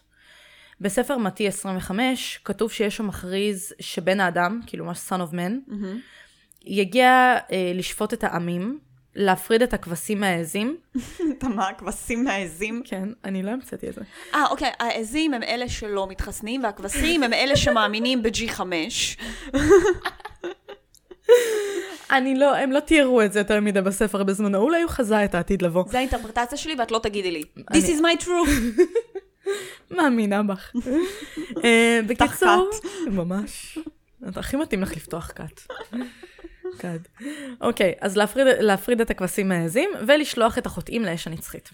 בספר מתי 25 כתוב שישו מכריז שבן האדם, כאילו מה son of man, mm-hmm. יגיע אה, לשפוט את העמים להפריד את הכבשים מהעזים. *laughs* אתה מה, הכבשים מהעזים? כן, אני לא המצאתי את זה. אה, אוקיי, העזים הם אלה שלא מתחסנים, והכבשים הם אלה שמאמינים ב-G5. *laughs* אני לא, הם לא תיארו את זה יותר מדי בספר בזמנו, אולי הוא חזה את העתיד לבוא. זה האינטרפרטציה שלי ואת לא תגידי לי. This is my truth. *laughs* מאמינה בך. *laughs* אה, בקיצור, ממש. הכי מתאים לך לפתוח כת. כד. אוקיי, אז להפריד, להפריד את הכבשים מהעזים ולשלוח את החוטאים לאש הנצחית.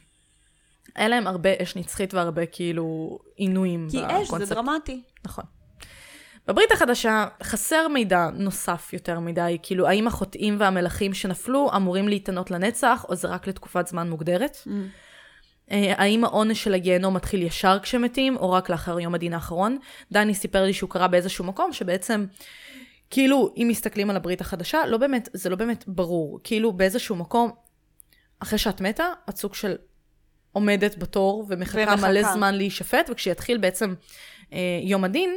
היה להם הרבה אש נצחית והרבה כאילו עינויים כי אש זה דרמטי. נכון. בברית החדשה חסר מידע נוסף יותר מדי, כאילו האם החוטאים והמלכים שנפלו אמורים להתענות לנצח, או זה רק לתקופת זמן מוגדרת? Mm. אה, האם העונש של הגיהנום מתחיל ישר כשמתים, או רק לאחר יום הדין האחרון? דני סיפר לי שהוא קרא באיזשהו מקום שבעצם, כאילו, אם מסתכלים על הברית החדשה, לא באמת, זה לא באמת ברור. כאילו, באיזשהו מקום, אחרי שאת מתה, את סוג של עומדת בתור ומחכה, ומחכה. מלא זמן להישפט, וכשיתחיל בעצם אה, יום הדין,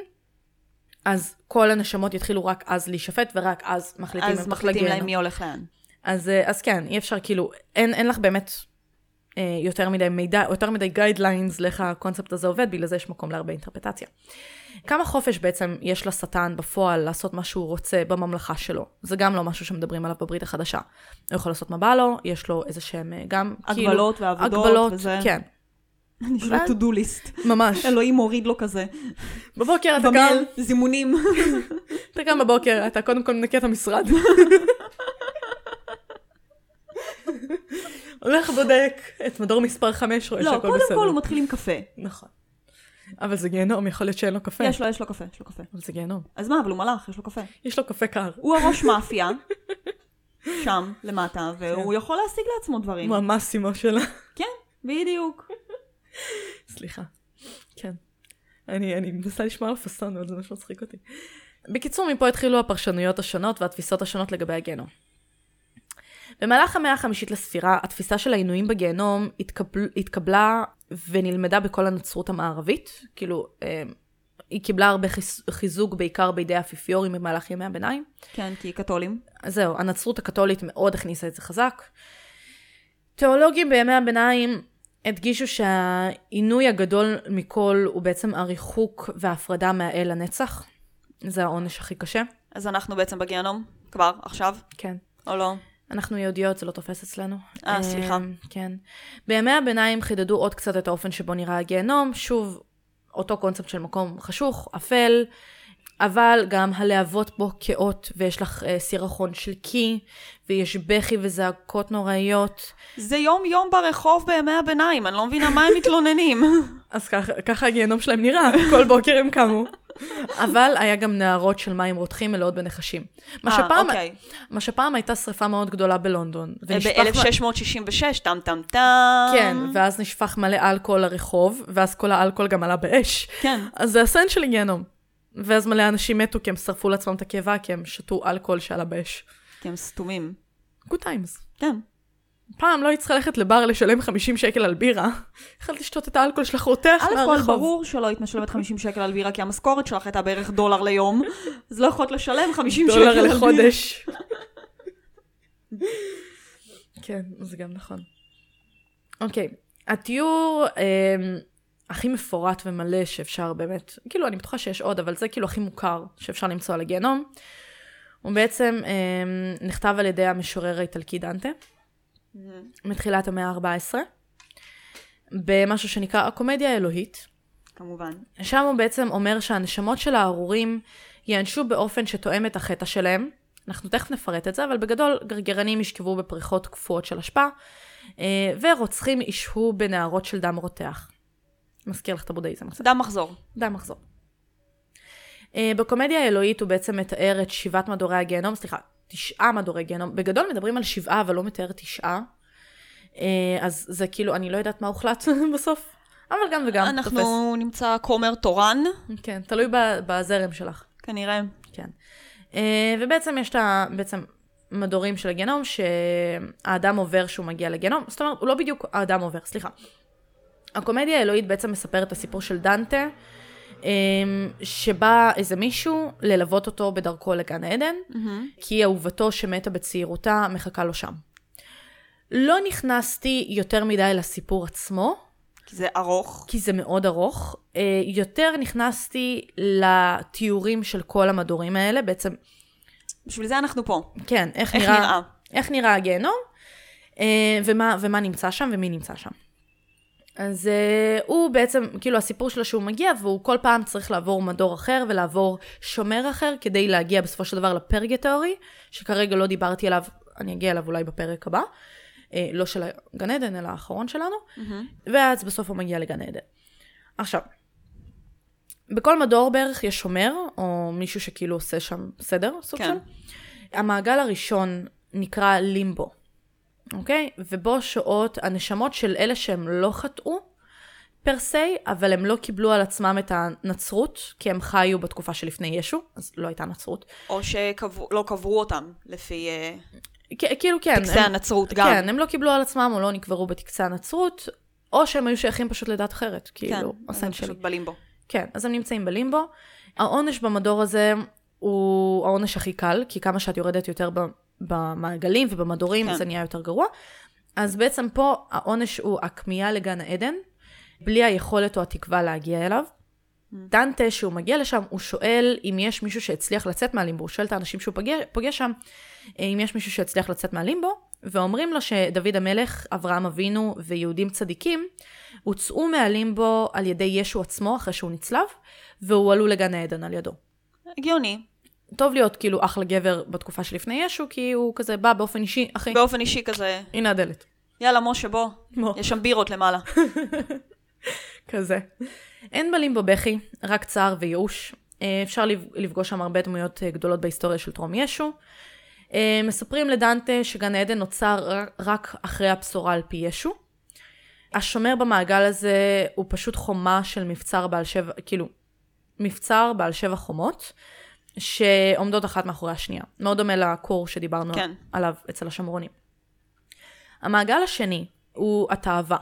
אז כל הנשמות יתחילו רק אז להישפט, ורק אז מחליטים אז מחליטים להם מי הולך לאן. אז, אה, אז כן, אי אפשר, כאילו, אין, אין לך באמת אה, יותר מדי מידע, יותר מדי guidelines לאיך הקונספט הזה עובד, בגלל זה יש מקום להרבה אינטרפרטציה. כמה חופש בעצם יש לשטן בפועל לעשות מה שהוא רוצה בממלכה שלו? זה גם לא משהו שמדברים עליו בברית החדשה. הוא יכול לעשות מה בא לו, יש לו איזה שהם אה, גם, כאילו... הגבלות ועבודות הגבלות, וזה. כן. לו to do list. ממש. אלוהים מוריד לו כזה. בבוקר אתה קם... זימונים. אתה קם בבוקר, אתה קודם כל מנקה את המשרד. הולך בודק את מדור מספר 5, רואה לא, שהכל בסדר. לא, קודם כל הוא מתחיל עם קפה. נכון. אבל זה גיהנום, יכול להיות שאין לו קפה. יש לו, יש לו קפה, יש לו קפה. אבל זה גיהנום. אז מה, אבל הוא מלאך, יש לו קפה. יש לו קפה קר. הוא הראש מאפיה, *laughs* שם, למטה, והוא כן. יכול להשיג לעצמו דברים. הוא המאסימו שלה. כן, בדיוק. סליחה. כן. אני, אני מנסה לשמוע על הפאסון, אבל זה ממש מצחיק אותי. בקיצור, מפה התחילו הפרשנויות השונות והתפיסות השונות לגבי הגיהנום. במהלך המאה החמישית לספירה, התפיסה של העינויים בגיהנום התקבל, התקבלה ונלמדה בכל הנצרות המערבית. כאילו, אה, היא קיבלה הרבה חיזוק בעיקר בידי האפיפיורים במהלך ימי הביניים. כן, כי היא קתולים. זהו, הנצרות הקתולית מאוד הכניסה את זה חזק. תיאולוגים בימי הביניים הדגישו שהעינוי הגדול מכל הוא בעצם הריחוק וההפרדה מהאל הנצח. זה העונש הכי קשה. אז אנחנו בעצם בגיהנום? כבר? עכשיו? כן. או לא? אנחנו יהודיות, זה לא תופס אצלנו. אה, סליחה. אמ, כן. בימי הביניים חידדו עוד קצת את האופן שבו נראה הגיהנום, שוב, אותו קונספט של מקום חשוך, אפל, אבל גם הלהבות בו כאות, ויש לך אה, סירחון של קי, ויש בכי וזעקות נוראיות. זה יום-יום ברחוב בימי הביניים, אני לא מבינה מה הם *laughs* מתלוננים. אז ככה, ככה הגיהנום שלהם נראה, כל בוקר הם קמו. אבל היה גם נערות של מים רותחים מלאות בנחשים. מה אה, שפעם, אוקיי. מה שפעם הייתה שריפה מאוד גדולה בלונדון. ב-1666, טם טם טם. כן, ואז נשפך מלא אלכוהול לרחוב, ואז כל האלכוהול גם עלה באש. כן. אז זה הסן של גיהנום. ואז מלא אנשים מתו כי הם שרפו לעצמם את הקיבה, כי הם שתו אלכוהול שעלה באש. כי הם סתומים. Good times. כן. פעם לא היית צריכה ללכת לבר לשלם 50 שקל על בירה. יכולת לשתות את האלכוהול שלך רותח מהרחוב. א' ברור שלא היית משלמת 50 שקל על בירה, כי המשכורת שלך הייתה בערך דולר ליום, *laughs* אז לא יכולת לשלם 50 שקל על בירה. דולר לחודש. *laughs* כן, זה גם נכון. אוקיי, התיאור הכי מפורט ומלא שאפשר באמת, כאילו אני בטוחה שיש עוד, אבל זה כאילו הכי מוכר שאפשר למצוא על הגיהנום. הוא בעצם אה, נכתב על ידי המשורר האיטלקי דנטה. mm-hmm. מתחילת המאה ה-14, במשהו שנקרא הקומדיה האלוהית. כמובן. שם הוא בעצם אומר שהנשמות של הארורים ייענשו באופן שתואם את החטא שלהם. אנחנו תכף נפרט את זה, אבל בגדול גרגרנים ישכבו בפריחות קפואות של אשפה, אה, ורוצחים ישהו בנהרות של דם רותח. מזכיר לך את הבודהיזם קצת. דם מחזור. דם מחזור. אה, בקומדיה האלוהית הוא בעצם מתאר את שבעת מדורי הגיהנום, סליחה, תשעה מדורי גיהנום. בגדול מדברים על שבעה, אבל לא מתאר תשעה. אה, אז זה כאילו, אני לא יודעת מה הוחלט *laughs* בסוף, אבל גם וגם אנחנו תופס. אנחנו נמצא כומר תורן. כן, תלוי בזרם שלך. כנראה. כן. אה, ובעצם יש את ה... בעצם מדורים של הגיהנום, שהאדם עובר שהוא מגיע לגיהנום. זאת אומרת, הוא לא בדיוק האדם עובר, סליחה. הקומדיה האלוהית בעצם מספרת את הסיפור של דנטה, אמ, שבא איזה מישהו ללוות אותו בדרכו לגן עדן, mm-hmm. כי אהובתו שמתה בצעירותה מחכה לו שם. לא נכנסתי יותר מדי לסיפור עצמו. כי זה ארוך. כי זה מאוד ארוך. אה, יותר נכנסתי לתיאורים של כל המדורים האלה, בעצם... בשביל זה אנחנו פה. כן, איך, איך נראה, נראה. איך נראה הגיהנום, אה, ומה, ומה נמצא שם ומי נמצא שם. אז uh, הוא בעצם, כאילו הסיפור שלו שהוא מגיע והוא כל פעם צריך לעבור מדור אחר ולעבור שומר אחר כדי להגיע בסופו של דבר לפרגטורי, שכרגע לא דיברתי עליו, אני אגיע אליו אולי בפרק הבא. אה, לא של הגן עדן, אלא האחרון שלנו, ואז בסוף הוא מגיע לגן עדן. עכשיו, בכל מדור בערך יש שומר, או מישהו שכאילו עושה שם סדר, סוג כן. של. המעגל הראשון נקרא לימבו, אוקיי? ובו שוהות הנשמות של אלה שהם לא חטאו פר סי, אבל הם לא קיבלו על עצמם את הנצרות, כי הם חיו בתקופה שלפני ישו, אז לא הייתה נצרות. או שלא קברו אותם לפי אה, כאילו כן. טקסי הם- הנצרות גם. כן, הם לא קיבלו על עצמם או לא נקברו בטקסי הנצרות, או שהם היו שייכים פשוט לדת אחרת, כן, כאילו, אז הסן הם שלי. פשוט בלימבו. כן, אז הם נמצאים בלימבו. העונש במדור הזה הוא העונש הכי קל, כי כמה שאת יורדת יותר במעגלים ובמדורים, כן. זה נהיה יותר גרוע. אז בעצם פה העונש הוא הכמיהה לגן העדן, בלי היכולת או התקווה להגיע אליו. דנטה, שהוא מגיע לשם, הוא שואל אם יש מישהו שהצליח לצאת מהלימבו, הוא שואל את האנשים שהוא פוגש, פוגש שם, אם יש מישהו שהצליח לצאת מהלימבו, ואומרים לו שדוד המלך, אברהם אבינו ויהודים צדיקים, הוצאו מהלימבו על ידי ישו עצמו אחרי שהוא נצלב, והועלו לגן העדן על ידו. הגיוני. טוב להיות כאילו אחלה גבר בתקופה שלפני ישו, כי הוא כזה בא באופן אישי, אחי, באופן אישי כזה, הנה הדלת. יאללה, משה, בוא. בוא. יש שם בירות למעלה. *laughs* כזה. אין בלימבו בכי, רק צער וייאוש. אה, אפשר לפ- לפגוש שם הרבה דמויות אה, גדולות בהיסטוריה של טרום ישו. אה, מספרים לדנטה שגן העדן נוצר רק אחרי הבשורה על פי ישו. השומר במעגל הזה הוא פשוט חומה של מבצר בעל שבע, כאילו, מבצר בעל שבע חומות, שעומדות אחת מאחורי השנייה. מאוד דומה לכור שדיברנו כן. עליו אצל השמרונים. המעגל השני הוא התאווה.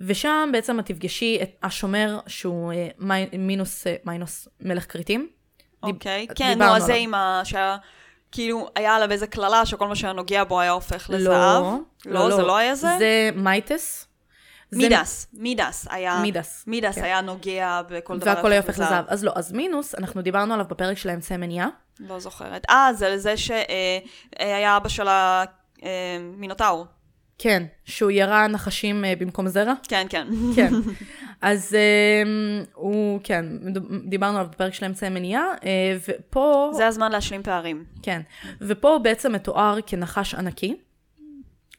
ושם בעצם את תפגשי את השומר שהוא אה, מי, מינוס, אה, מיינוס מלך כריתים. דיב- אוקיי. דיברנו כן, נו, אז זה. עם ה... שהיה... כאילו, היה עליו איזה קללה שכל מה שהיה נוגע בו היה הופך לזהב. לא, לא, זה לא היה זה? זה מייטס. מידס, מידס היה... מידס, מידס כן. היה נוגע בכל דבר. והכל היה הופך לזהב. אז לא, אז מינוס, אנחנו דיברנו עליו בפרק של האמצעי מניעה. לא זוכרת. אה, זה זה שהיה אבא של המינוטאור. כן, שהוא ירה נחשים אה, במקום זרע. כן, כן. כן. *laughs* אז הוא, כן, דיברנו עליו בפרק של האמצעי מניעה, אה, ופה... זה הזמן להשלים פערים. כן. ופה הוא בעצם מתואר כנחש ענקי,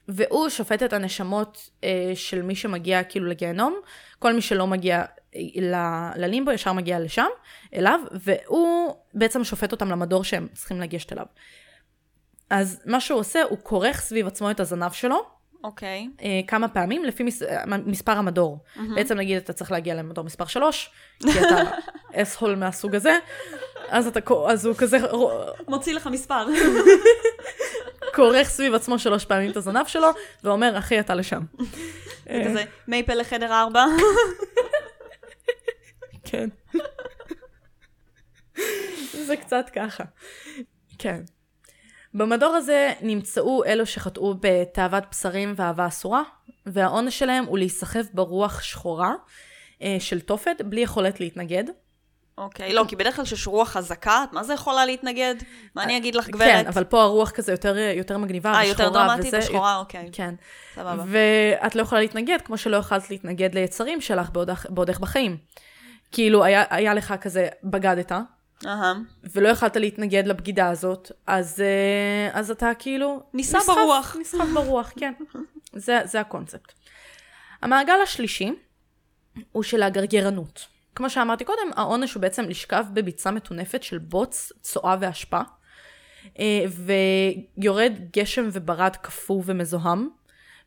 והוא שופט את הנשמות אה, של מי שמגיע כאילו לגיהנום, כל מי שלא מגיע אה, ל- ללימבו ישר מגיע לשם, אליו, והוא בעצם שופט אותם למדור שהם צריכים לגשת אליו. אז מה שהוא עושה, הוא כורך סביב עצמו את הזנב שלו, אוקיי. אה, כמה פעמים לפי מס, אה, מספר המדור. Mm-hmm. בעצם נגיד אתה צריך להגיע למדור מספר 3, כי אתה *laughs* אס-הול מהסוג הזה, אז, אתה, אז הוא כזה מוציא לך מספר. *laughs* כורך סביב עצמו שלוש פעמים את הזנב שלו, ואומר, אחי, אתה לשם. *laughs* זה כזה מייפל לחדר ארבע. *laughs* כן. זה קצת ככה. כן. במדור הזה נמצאו אלו שחטאו בתאוות בשרים ואהבה אסורה, והעונש שלהם הוא להיסחף ברוח שחורה אה, של תופת, בלי יכולת להתנגד. אוקיי, לא, כי בדרך כלל כשיש רוח חזקה, את מה זה יכולה להתנגד? מה אני אגיד לך, כן, גברת? אבל פה הרוח כזה יותר, יותר מגניבה אה, ושחורה. יותר דרמטית ושחורה, אוקיי. כן. סבבה. ואת לא יכולה להתנגד, כמו שלא יכולת להתנגד ליצרים שלך בעודך, בעודך בחיים. כאילו, היה, היה לך כזה, בגדת, אהה. ולא יכלת להתנגד לבגידה הזאת, אז, אה, אז אתה כאילו... נישא נסחף- ברוח. נסחף ברוח, כן. זה, זה הקונספט. המעגל השלישי הוא של הגרגרנות. כמו שאמרתי קודם, העונש הוא בעצם לשכב בביצה מטונפת של בוץ, צואה ואשפה, אה, ויורד גשם וברד קפוא ומזוהם,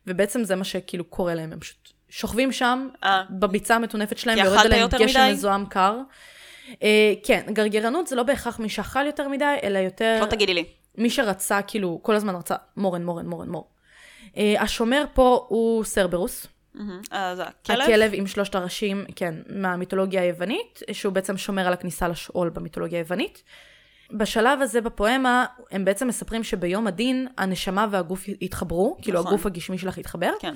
ובעצם זה מה שכאילו קורה להם, הם פשוט שוכבים שם, אה. בביצה המטונפת שלהם, אכלת עליהם גשם מדי? מזוהם קר. אה, כן, גרגרנות זה לא בהכרח מי שאכל יותר מדי, אלא יותר לא תגידי לי. מי שרצה, כאילו, כל הזמן רצה מורן, מורן, מורן, מור. אה, השומר פה הוא סרברוס. אז הכלב? הכלב עם שלושת הראשים, כן, מהמיתולוגיה היוונית, שהוא בעצם שומר על הכניסה לשאול במיתולוגיה היוונית. בשלב הזה בפואמה, הם בעצם מספרים שביום הדין, הנשמה והגוף יתחברו, כאילו נכון. הגוף הגשמי שלך יתחבר, כן.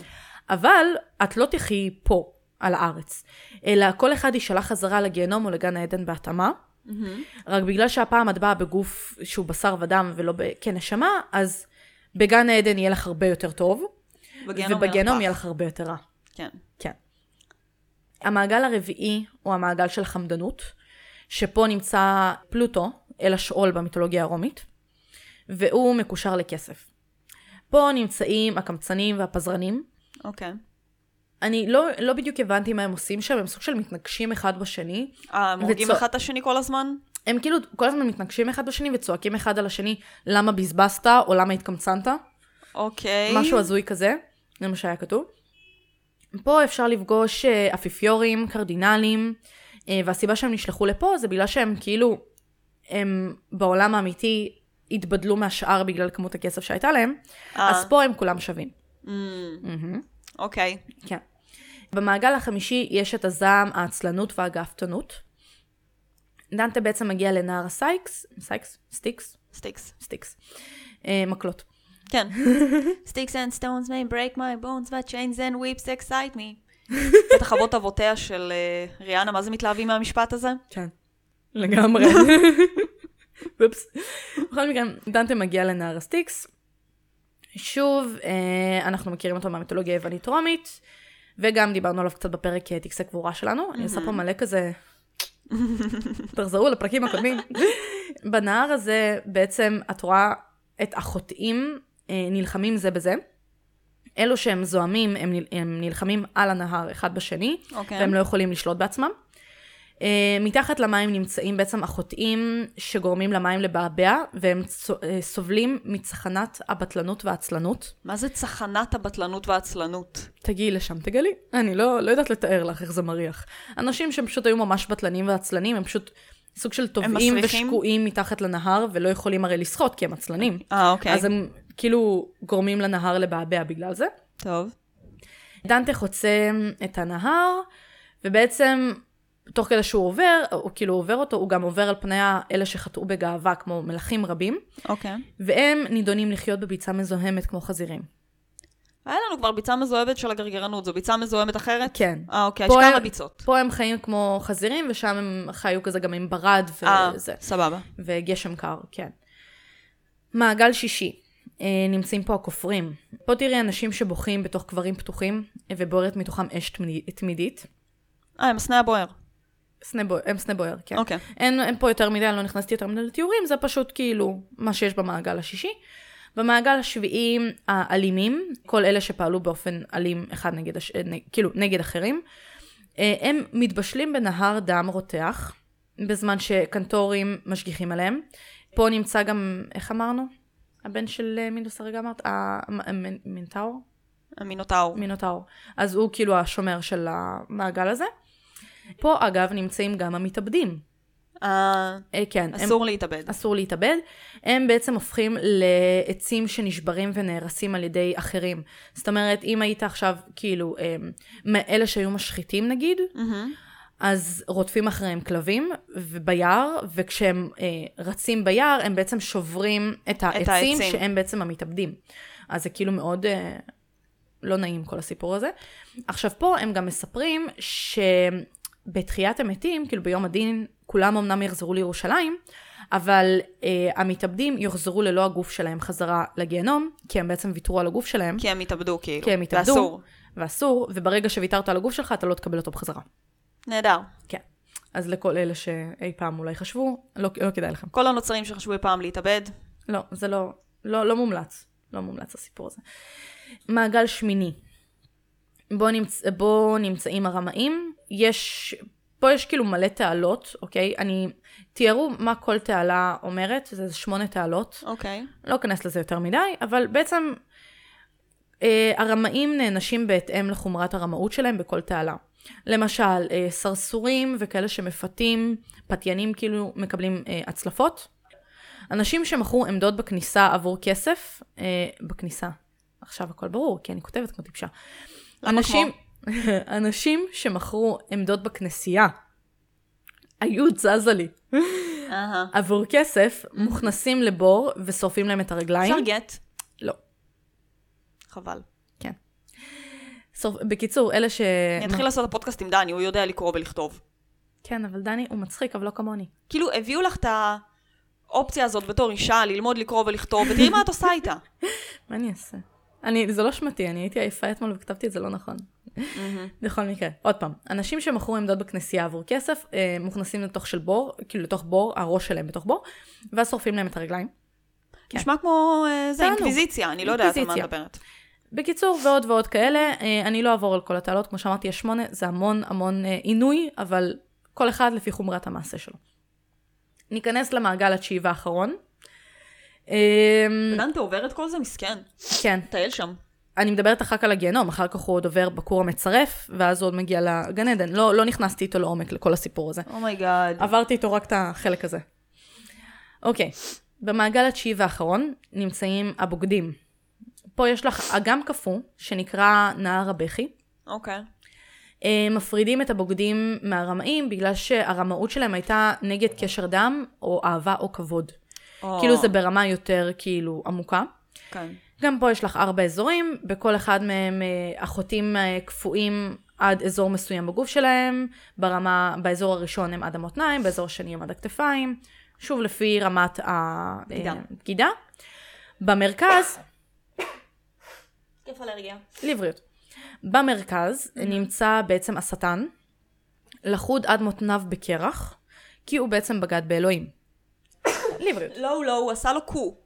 אבל את לא תחי פה, על הארץ, אלא כל אחד יישלח חזרה לגיהנום או לגן העדן בהתאמה. רק בגלל שהפעם את באה בגוף שהוא בשר ודם ולא כנשמה, אז בגן העדן יהיה לך הרבה יותר טוב, בגיהנום ובגיהנום יהיה לך הרבה יותר רע. כן. כן. המעגל הרביעי הוא המעגל של חמדנות, שפה נמצא פלוטו, אל השאול במיתולוגיה הרומית, והוא מקושר לכסף. פה נמצאים הקמצנים והפזרנים. אוקיי. אני לא, לא בדיוק הבנתי מה הם עושים שם, הם סוג של מתנגשים אחד בשני. אה, הם הורגים וצוע- אחד את השני כל הזמן? הם כאילו כל הזמן מתנגשים אחד בשני וצועקים אחד על השני למה בזבזת או למה התקמצנת. אוקיי. משהו הזוי כזה, זה מה שהיה כתוב. פה אפשר לפגוש אה, אפיפיורים, קרדינלים, אה, והסיבה שהם נשלחו לפה זה בגלל שהם כאילו, הם בעולם האמיתי התבדלו מהשאר בגלל כמות הכסף שהייתה להם, אה. אז פה הם כולם שווים. Mm, אוקיי. כן. במעגל החמישי יש את הזעם, העצלנות והגאוותנות. דנטה בעצם מגיע לנהר הסייקס, סייקס? סטיקס? סטיקס. סטיקס. אה, מקלות. כן. Sticks and stones may break my bones, but chains and whips excite me. *laughs* בטח אבות אבותיה של אה, ריאנה, מה זה מתלהבים מהמשפט הזה? כן. לגמרי. *laughs* אופס. בכל מקרה, דנטה מגיע לנהר הסטיקס. שוב, אה, אנחנו מכירים אותו מהמיתולוגיה היוונית-רומית, וגם דיברנו עליו קצת בפרק אה, טקסי קבורה שלנו. אני עושה פה מלא כזה... *laughs* תחזרו לפרקים הקודמים. בנהר הזה בעצם את רואה את החוטאים נלחמים זה בזה. אלו שהם זועמים, הם, הם נלחמים על הנהר אחד בשני, אוקיי. והם לא יכולים לשלוט בעצמם. Uh, מתחת למים נמצאים בעצם החוטאים שגורמים למים לבעבע, והם צו- uh, סובלים מצחנת הבטלנות והעצלנות. מה זה צחנת הבטלנות והעצלנות? תגיעי לשם, תגלי. אני לא, לא יודעת לתאר לך איך זה מריח. אנשים שהם פשוט היו ממש בטלנים ועצלנים, הם פשוט סוג של טובעים? ושקועים מתחת לנהר, ולא יכולים הרי לשחות כי הם עצלנים. אה, אוקיי. אז הם כאילו גורמים לנהר לבעבע בגלל זה. טוב. דנטה חוצה את הנהר, ובעצם תוך כדי שהוא עובר, או כאילו עובר אותו, הוא גם עובר על פני האלה שחטאו בגאווה, כמו מלכים רבים, אוקיי. והם נידונים לחיות בביצה מזוהמת כמו חזירים. היה לנו כבר ביצה מזוהמת של הגרגרנות, זו ביצה מזוהמת אחרת? כן. אה, אוקיי, יש כמה ביצות. פה הם חיים כמו חזירים, ושם הם חיו כזה גם עם ברד אה, וזה. סבבה. וגשם קר, כן. מעגל שישי, אה, נמצאים פה הכופרים. פה תראי אנשים שבוכים בתוך קברים פתוחים, ובוערת מתוכם אש תמידי- תמידית. אה, הם הסנה הבוער. סנה בוער, הם סנה בוער, כן. אוקיי. אין, אין פה יותר מדי, אני לא נכנסתי יותר מדי לתיאורים, זה פשוט כאילו מה שיש במעגל השישי. במעגל השביעי, האלימים, כל אלה שפעלו באופן אלים אחד נגד, הש... נ... כאילו, נגד אחרים, אה, הם מתבשלים בנהר דם רותח, בזמן שקנטורים משגיחים עליהם. פה נמצא גם, איך אמרנו? הבן של אה, מינדוס הרגע אמרת? המינטאור? המינוטאור. מינוטאור. אז הוא כאילו השומר של המעגל הזה. פה אגב נמצאים גם המתאבדים. אה, אה, כן, הם, אסור להתאבד. אסור להתאבד. הם בעצם הופכים לעצים שנשברים ונהרסים על ידי אחרים. זאת אומרת, אם היית עכשיו, כאילו, אה, מאלה שהיו משחיתים נגיד, מהמם. אז רודפים אחריהם כלבים וביער, וכשהם אה, רצים ביער, הם בעצם שוברים את העצים, העצים. שהם בעצם המתאבדים. אז זה כאילו מאוד אה, לא נעים כל הסיפור הזה. עכשיו פה הם גם מספרים שבתחיית המתים, כאילו ביום הדין, כולם אמנם יחזרו לירושלים, אבל אה, המתאבדים יוחזרו ללא הגוף שלהם חזרה לגיהנום, כי הם בעצם ויתרו על הגוף שלהם, כי הם התאבדו, כאילו. כי הם התאבדו, ואסור. ואסור, וברגע שוויתרת על הגוף שלך, אתה לא תקבל אותו בחזרה. נהדר. כן. אז לכל אלה שאי פעם אולי חשבו, לא, לא כדאי לכם. כל הנוצרים שחשבו אי פעם להתאבד, לא, זה לא, לא, לא מומלץ. לא מומלץ הסיפור הזה. מעגל שמיני. בו, נמצ... בו נמצאים הרמאים. יש, פה יש כאילו מלא תעלות, אוקיי? אני, תיארו מה כל תעלה אומרת, זה שמונה תעלות. אוקיי. לא אכנס לזה יותר מדי, אבל בעצם אה, הרמאים נענשים בהתאם לחומרת הרמאות שלהם בכל תעלה. למשל, אה, סרסורים וכאלה שמפתים, פתיינים כאילו מקבלים אה, הצלפות. אנשים שמכרו עמדות בכניסה עבור כסף, אה, בכניסה, עכשיו הכל ברור, כי אני כותבת כמו טיפשה. אנשים, *laughs* אנשים שמכרו עמדות בכנסייה, היו זזה לי. עבור כסף, מוכנסים לבור ושורפים להם את הרגליים. אפשר גט? לא. חבל. כן. שורפ... בקיצור, אלה ש... אני אתחיל לעשות את הפודקאסט עם דני, הוא יודע לקרוא ולכתוב. כן, אבל דני הוא מצחיק, אבל לא כמוני. כאילו, הביאו לך את האופציה הזאת בתור אישה, ללמוד לקרוא ולכתוב, ותראי מה את עושה איתה. *laughs* מה אני אעשה? אני, זה לא שמתי, אני הייתי עייפה אתמול וכתבתי את זה לא נכון. בכל מקרה, עוד פעם, אנשים שמכרו עמדות בכנסייה עבור כסף, אה, מוכנסים לתוך של בור, כאילו לתוך בור, הראש שלהם בתוך בור, ואז שורפים להם את הרגליים. כן. נשמע כמו אה, זה. אינקוויזיציה, אני לא יודעת על מה את. מדברת. בקיצור, ועוד ועוד כאלה, אה, אני לא אעבור על כל התעלות, כמו שאמרתי, יש שמונה, זה המון המון אה, עינוי, אבל כל אחד לפי חומרת המעשה שלו. ניכנס למעגל התשיעי והאחרון. אה, דנטה עובר את כל זה, מסכן. כן, טייל שם. אני מדברת אחר כך על הגיהנום, אחר כך הוא עוד עובר בכור המצרף, ואז הוא עוד מגיע לגן עדן. לא, לא נכנסתי איתו לעומק לכל הסיפור הזה. Oh my god. עברתי איתו רק את החלק הזה. אוקיי, במעגל התשיעי והאחרון נמצאים הבוגדים. פה יש לך אגם קפוא, שנקרא נהר הבכי. אוקיי. אה, מפרידים את הבוגדים מהרמאים בגלל שהרמאות שלהם הייתה נגד קשר דם, או אהבה או כבוד. או, כאילו זה ברמה יותר כאילו עמוקה. כן. גם פה יש לך ארבע אזורים, בכל אחד מהם אה, החוטים אה, קפואים עד אזור מסוים בגוף שלהם, ברמה, באזור הראשון הם עד המותניים, באזור השני הם עד הכתפיים, שוב לפי רמת בגידה. הבגידה. במרכז, כיף אלרגיה. לבריאות. במרכז נמצא בעצם השטן, לחוד עד מותניו בקרח, כי הוא בעצם בגד באלוהים. *coughs* לבריאות. לא, לא, הוא עשה לו קו.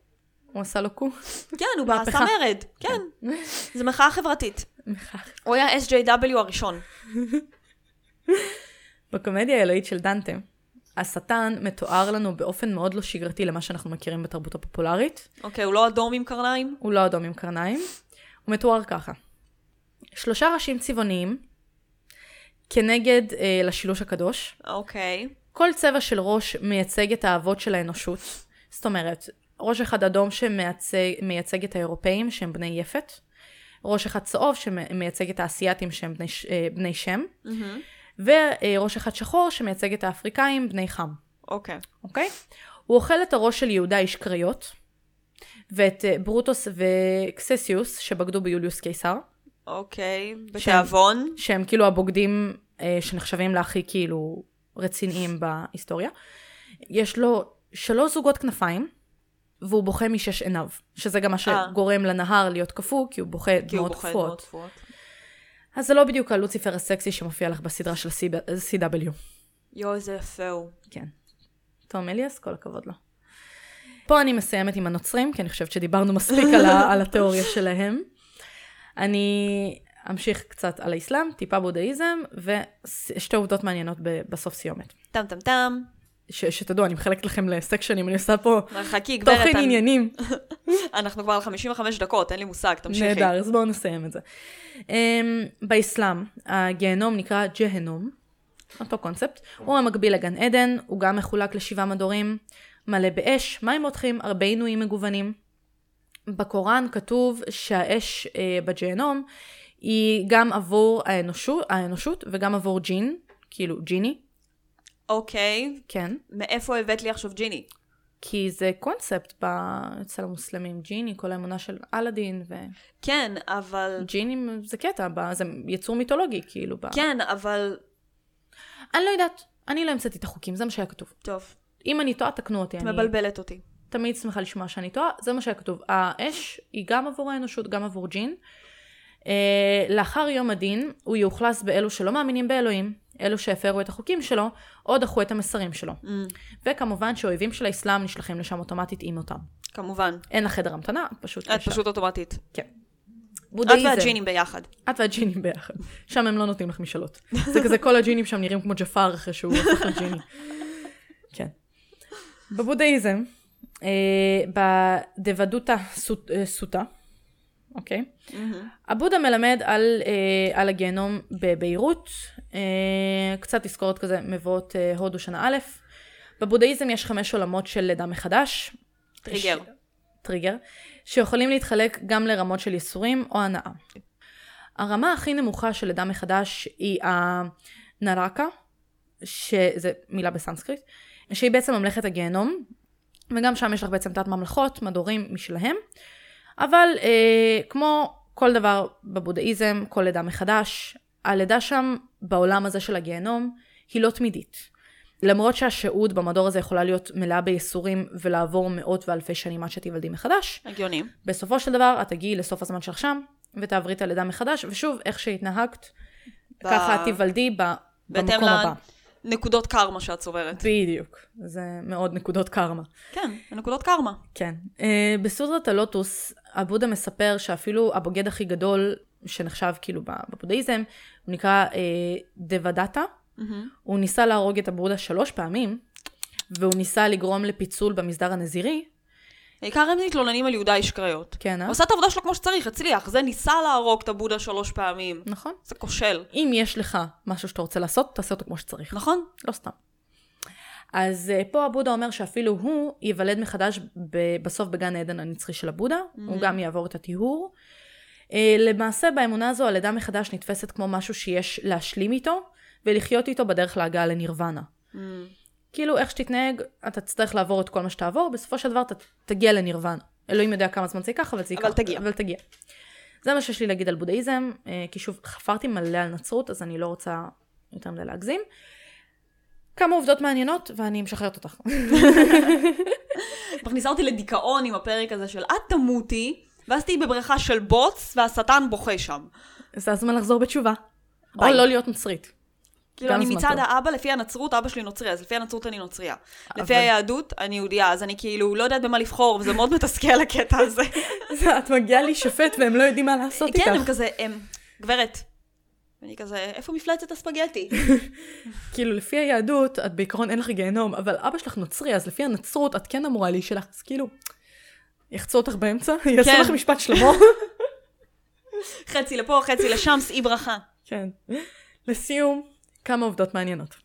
הוא עשה לו קו. כן, הוא עשה. מרד. כן. זה מחאה חברתית. הוא היה SJW הראשון. *laughs* בקומדיה האלוהית של דנטה, השטן מתואר לנו באופן מאוד לא שגרתי למה שאנחנו מכירים בתרבות הפופולרית. אוקיי, הוא לא אדום עם קרניים? הוא לא אדום עם קרניים. הוא מתואר ככה. שלושה ראשים צבעוניים כנגד אה, לשילוש הקדוש. אוקיי. כל צבע של ראש מייצג את האבות של האנושות. זאת אומרת, ראש אחד אדום שמייצג את האירופאים שהם בני יפת. ראש אחד צהוב שמייצג את האסייתים שהם בני, אה, בני שם. מהמם. וראש אחד שחור שמייצג את האפריקאים בני חם. אוקיי. אוקיי? הוא אוכל את הראש של יהודה איש קריות, ואת אה, ברוטוס וקססיוס שבגדו ביוליוס קיסר, אוקיי. בתיאבון. שהם כאילו הבוגדים אה, שנחשבים להכי כאילו רציניים *laughs* בהיסטוריה. יש לו שלוש זוגות כנפיים, והוא בוכה משש עיניו, שזה גם מה שגורם לנהר להיות קפוא, כי הוא בוכה דמעות. קפואות. אז זה לא בדיוק הלוציפר הסקסי שמופיע לך בסדרה של CW. יואו, איזה יפה הוא. כן. תום אליאס, כל הכבוד לו. פה אני מסיימת עם הנוצרים, כי אני חושבת שדיברנו מספיק על, ה- *laughs* על התיאוריה שלהם. אני אמשיך קצת על האסלאם, טיפה בודהיזם, ושתי עובדות מעניינות ב- בסוף סיומת. טם טם טם. ש- שתדעו, אני מחלקת לכם לסקשנים, אני עושה פה חכי, גברת. תוכן אני- עניינים. *laughs* אנחנו כבר על 55 דקות, אין לי מושג, תמשיכי. נהדר, אז בואו נסיים את זה. Um, באסלאם, הגיהנום נקרא ג'הנום, אותו קונספט. הוא המקביל לגן עדן, הוא גם מחולק לשבעה מדורים, מלא באש, מים מותחים, הרבה עינויים מגוונים. בקוראן כתוב שהאש uh, בג'הנום היא גם עבור האנושות, האנושות וגם עבור ג'ין, כאילו ג'יני, אוקיי. כן. מאיפה הבאת לי עכשיו ג'יני? כי זה קונספט ב... אצל המוסלמים, ג'יני, כל האמונה של אלאדין, כן, אבל... וג'ינים זה קטע, ב... זה יצור מיתולוגי, כאילו. ב... כן, אבל... אני לא יודעת, אני לא המצאתי את החוקים, זה מה שהיה כתוב. טוב, אם אני טועה, תקנו אותי, את אני מבלבלת אותי. תמיד שמחה לשמוע שאני טועה, זה מה שהיה כתוב. האש היא גם עבור האנושות, גם עבור ג'ין. אה, לאחר יום הדין, הוא יאוכלס באלו שלא מאמינים באלוהים, אלו שהפרו את החוקים שלו, או דחו את המסרים שלו. Mm, וכמובן שאויבים של האסלאם נשלחים לשם אוטומטית עם אותם. כמובן. אין לה חדר המתנה, פשוט את ישר. פשוט אוטומטית. כן. את בודהיזם. והג'ינים ביחד. את והג'ינים ביחד. שם הם לא נותנים לך משאלות. זה כזה כל הג'ינים שם נראים כמו ג'פר אחרי שהוא הופך לג'יני. *laughs* בבודהיזם, אה, בדבדותא סוט- אה, סוטה, אוקיי? הבודה מלמד על, אה, על הגיהנום בביירות, אה, קצת תזכורת כזה מבואות אה, הודו שנה א'. בבודהיזם יש חמש עולמות של לידה מחדש. טריגר. ש... טריגר, שיכולים להתחלק גם לרמות של ייסורים או הנאה. הרמה הכי נמוכה של לידה מחדש היא הנרקה, שזה מילה בסנסקריט, שהיא בעצם ממלכת הגיהנום, וגם שם יש לך בעצם תת ממלכות, מדורים משלהם, אבל אה, כמו כל דבר בבודהיזם, כל לידה מחדש, הלידה שם בעולם הזה של הגיהנום היא לא תמידית. למרות שהשהות במדור הזה יכולה להיות מלאה בייסורים ולעבור מאות ואלפי שנים עד שתיוולדי מחדש, הגיוני. בסופו של דבר את תגיעי לסוף הזמן שלך שם, ותעברי את הלידה מחדש, ושוב, איך שהתנהגת, ב- ככה את תיוולדי ב- במקום ל- הבא. נקודות קרמה שאת צוברת. בדיוק. זה מאוד נקודות קרמה. כן, זה נקודות קרמה. כן. Uh, בסודרת הלוטוס, הבודה מספר שאפילו הבוגד הכי גדול שנחשב כאילו בבודהיזם, הוא נקרא uh, דוודאטה. Mm-hmm. הוא ניסה להרוג את הבודה שלוש פעמים, והוא ניסה לגרום לפיצול במסדר הנזירי. העיקר הם מתלוננים על יהודה איש קריות. כן, אה? הוא עשה את העבודה שלו כמו שצריך, הצליח. זה ניסה להרוג את הבודה שלוש פעמים. נכון. זה כושל. אם יש לך משהו שאתה רוצה לעשות, תעשה אותו כמו שצריך. נכון? לא סתם. אז uh, פה הבודה אומר שאפילו הוא ייוולד מחדש ב- בסוף בגן עדן הנצחי של הבודה, mm-hmm. הוא גם יעבור את הטיהור. Uh, למעשה באמונה הזו הלידה מחדש נתפסת כמו משהו שיש להשלים איתו, ולחיות איתו בדרך להגעה לנירוונה. Mm. כאילו, איך שתתנהג, אתה תצטרך לעבור את כל מה שתעבור, בסופו של דבר אתה תגיע לנירוונה. אלוהים יודע כמה זמן זה ייקח, אבל זה ייקח. אבל תגיע. אבל תגיע. זה מה שיש לי להגיד על בודהיזם, אה, כי שוב, חפרתי מלא על נצרות, אז אני לא רוצה יותר מדי להגזים. כמה עובדות מעניינות, ואני משחררת אותך. *laughs* מכניסה אותי לדיכאון עם הפרק הזה של את תמותי, ואז תהיי בבריכה של בוץ, והשטן בוכה שם. זה הזמן לחזור בתשובה. ביי. או לא להיות נוצרית. כאילו, אני מצד טוב. האבא, לפי הנצרות, אבא שלי נוצרי, אז לפי הנצרות אני נוצריה. אבל- לפי היהדות, אני יהודייה, אז אני כאילו לא יודעת במה לבחור, וזה מאוד מתסכל הקטע הזה. *laughs* את מגיעה להישפט והם לא יודעים מה לעשות איתך. כן, הם כזה, הם, גברת. ואני כזה, איפה מפלצת הספגטי? *laughs* כאילו, לפי היהדות, את בעיקרון אין לך גיהנום, אבל אבא שלך נוצרי, אז לפי הנצרות, את כן אמורה להישלח. אז כאילו, יחצו אותך באמצע, *laughs* יעשו כן. לך משפט שלמה. חצי לפה, חצי לשם, שאי ברכה. כן. לסיום, כמה עובדות מעניינות.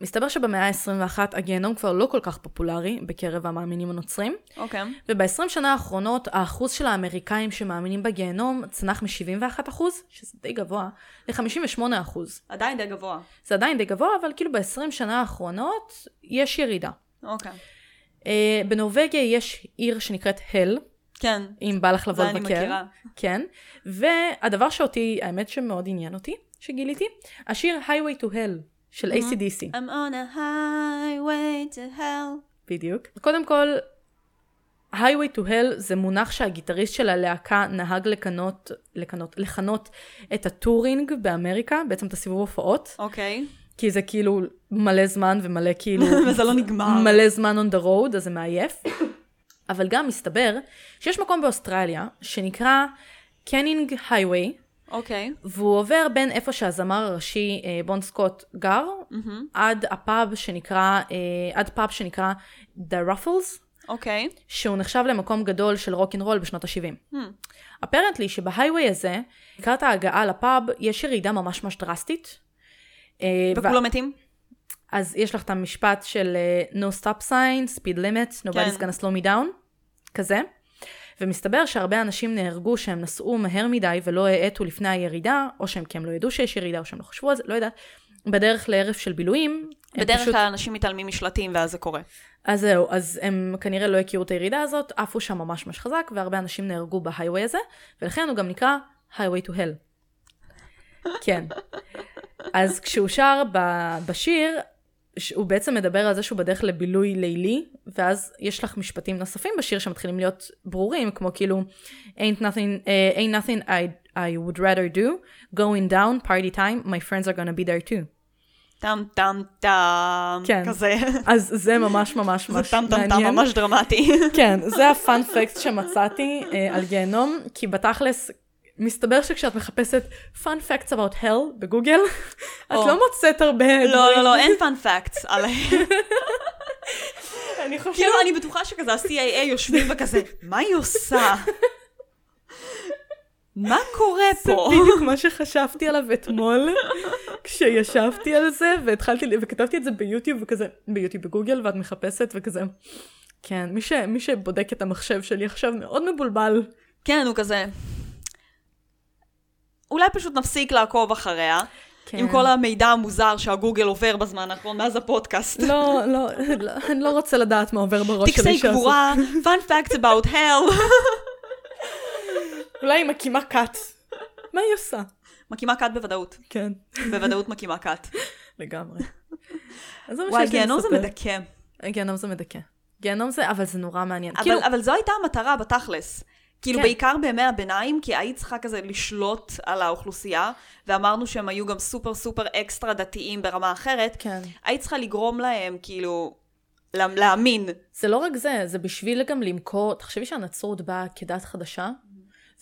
מסתבר שבמאה ה-21 הגיהנום כבר לא כל כך פופולרי בקרב המאמינים הנוצרים, אוקיי. וב-20 שנה האחרונות האחוז של האמריקאים שמאמינים בגיהנום צנח מ-71%, שזה די גבוה, ל-58%. עדיין די גבוה. זה עדיין די גבוה, אבל כאילו ב-20 שנה האחרונות יש ירידה. אוקיי. Uh, בנורבגיה יש עיר שנקראת הל, כן. אם בא לך לבוא זה אני לבקר. מכירה. כן. והדבר שאותי, האמת שמאוד עניין אותי, שגיליתי, השיר Highway to Hell של ACDC. I'm on a highway to hell. בדיוק. קודם כל, Highway to Hell זה מונח שהגיטריסט של הלהקה נהג לקנות, לקנות, לכנות את הטורינג באמריקה, בעצם את הסיבוב הופעות, אוקיי. כי זה כאילו מלא זמן ומלא כאילו... *laughs* וזה לא נגמר. מלא זמן on the road, אז זה מעייף. אבל גם מסתבר שיש מקום באוסטרליה שנקרא Canning Highway, אוקיי. והוא עובר בין איפה שהזמר הראשי אה, בון סקוט גר, עד הפאב שנקרא, אה, עד פאב שנקרא The Raffles, אוקיי. שהוא נחשב למקום גדול של רוקנרול בשנות ה-70. Apparently שב highway הזה, לקראת ההגעה לפאב, יש ירידה ממש ממש דרסטית. אה, ו- וכולם מתים? אז יש לך את המשפט של uh, no stop sign, speed limit, nobody's כן. gonna slow me down, כזה. ומסתבר שהרבה אנשים נהרגו שהם נסעו מהר מדי ולא האטו לפני הירידה, או שהם כי הם לא ידעו שיש ירידה, או שהם לא חשבו על זה, לא יודעת. בדרך לערב של בילויים. בדרך פשוט- כלל אנשים מתעלמים משלטים ואז זה קורה. אז זהו, אז הם כנראה לא הכירו את הירידה הזאת, עפו שם ממש ממש חזק, והרבה אנשים נהרגו בהייווי הזה, ולכן הוא גם נקרא Highway to Hell. כן. אז כשהוא שר ב- בשיר, הוא בעצם מדבר על זה שהוא בדרך לבילוי לילי, ואז יש לך משפטים נוספים בשיר שמתחילים להיות ברורים, כמו כאילו, ain't nothing, uh, ain't nothing I, I would rather do, going down, party time, my friends are gonna be there too. טם טם טם. כן. כזה. אז זה ממש ממש זה ממש טם טם טם מעניין. ממש דרמטי. כן, זה הפאנפקט שמצאתי אה, על גיהנום, כי בתכלס, מסתבר שכשאת מחפשת fun facts about hell בגוגל, *laughs* את. לא מוצאת הרבה לא, לא, לא, אין פאנ פאקטס עליהם. אני חושבת... כאילו, אני בטוחה שכזה ה-CIA יושבים וכזה, מה היא עושה? מה קורה זה פה? בדיוק מה שחשבתי עליו אתמול, כשישבתי על זה, והתחלתי, וכתבתי את זה ביוטיוב, וכזה, ביוטיוב בגוגל, ואת מחפשת, וכזה, כן, מי, ש, מי שבודק את המחשב שלי עכשיו מאוד מבולבל. כן, הוא כזה... אולי פשוט נפסיק לעקוב אחריה, כן. עם כל המידע המוזר שהגוגל עובר בזמן האחרון, מאז הפודקאסט. לא, לא, לא, אני לא רוצה לדעת מה עובר בראש של טקסי אישה הזאת. קבורה, fun facts about hell. אולי היא מקימה כת. מה היא עושה? מקימה כת בוודאות. כן, בוודאות מקימה כת. לגמרי. אז זה מה וואי, שיש לי גיהנום זה. מדכא. גיהנום זה מדכא. גיהנום זה, אבל זה נורא מעניין. כאילו, אבל, אבל זו הייתה המטרה בתכלס. כאילו כן. בעיקר בימי הביניים, כי היית צריכה כזה לשלוט על האוכלוסייה, ואמרנו שהם היו גם סופר סופר אקסטרה דתיים ברמה אחרת, כן. היית צריכה לגרום להם, כאילו, לה- להאמין. זה לא רק זה, זה בשביל גם למכור, תחשבי שהנצרות באה כדת חדשה,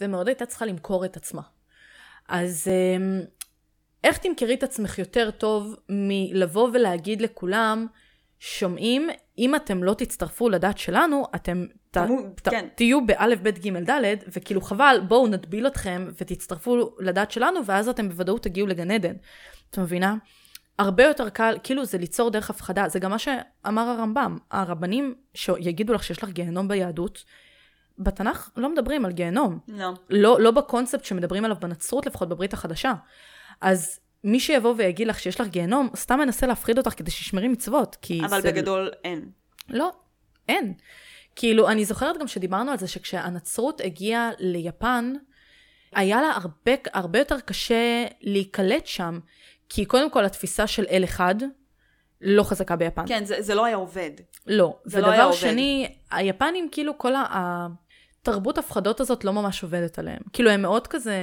ומאוד הייתה צריכה למכור את עצמה. אז אמ, איך תמכרי את עצמך יותר טוב מלבוא ולהגיד לכולם, שומעים, אם אתם לא תצטרפו לדת שלנו, אתם ת, ת, כן. תהיו באלף, בית, גימל, דלת, וכאילו חבל, בואו נטביל אתכם ותצטרפו לדת שלנו, ואז אתם בוודאות תגיעו לגן עדן. את מבינה? הרבה יותר קל, כאילו זה ליצור דרך הפחדה, זה גם מה שאמר הרמב"ם. הרבנים שיגידו לך שיש לך גיהנום ביהדות, בתנ"ך לא מדברים על גיהנום. לא. לא, לא בקונספט שמדברים עליו בנצרות, לפחות בברית החדשה. אז מי שיבוא ויגיד לך שיש לך גיהנום, סתם מנסה להפחיד אותך כדי שתשמרי מצוות. כי אבל זה... בגדול אין. לא, אין. כאילו, אני זוכרת גם שדיברנו על זה שכשהנצרות הגיעה ליפן, היה לה הרבה, הרבה יותר קשה להיקלט שם, כי קודם כל התפיסה של אל אחד לא חזקה ביפן. כן, זה, זה לא היה עובד. לא. זה לא ודבר היה עובד. שני, היפנים, כאילו, כל ה... התרבות הפחדות הזאת לא ממש עובדת עליהם. כאילו, הם מאוד כזה,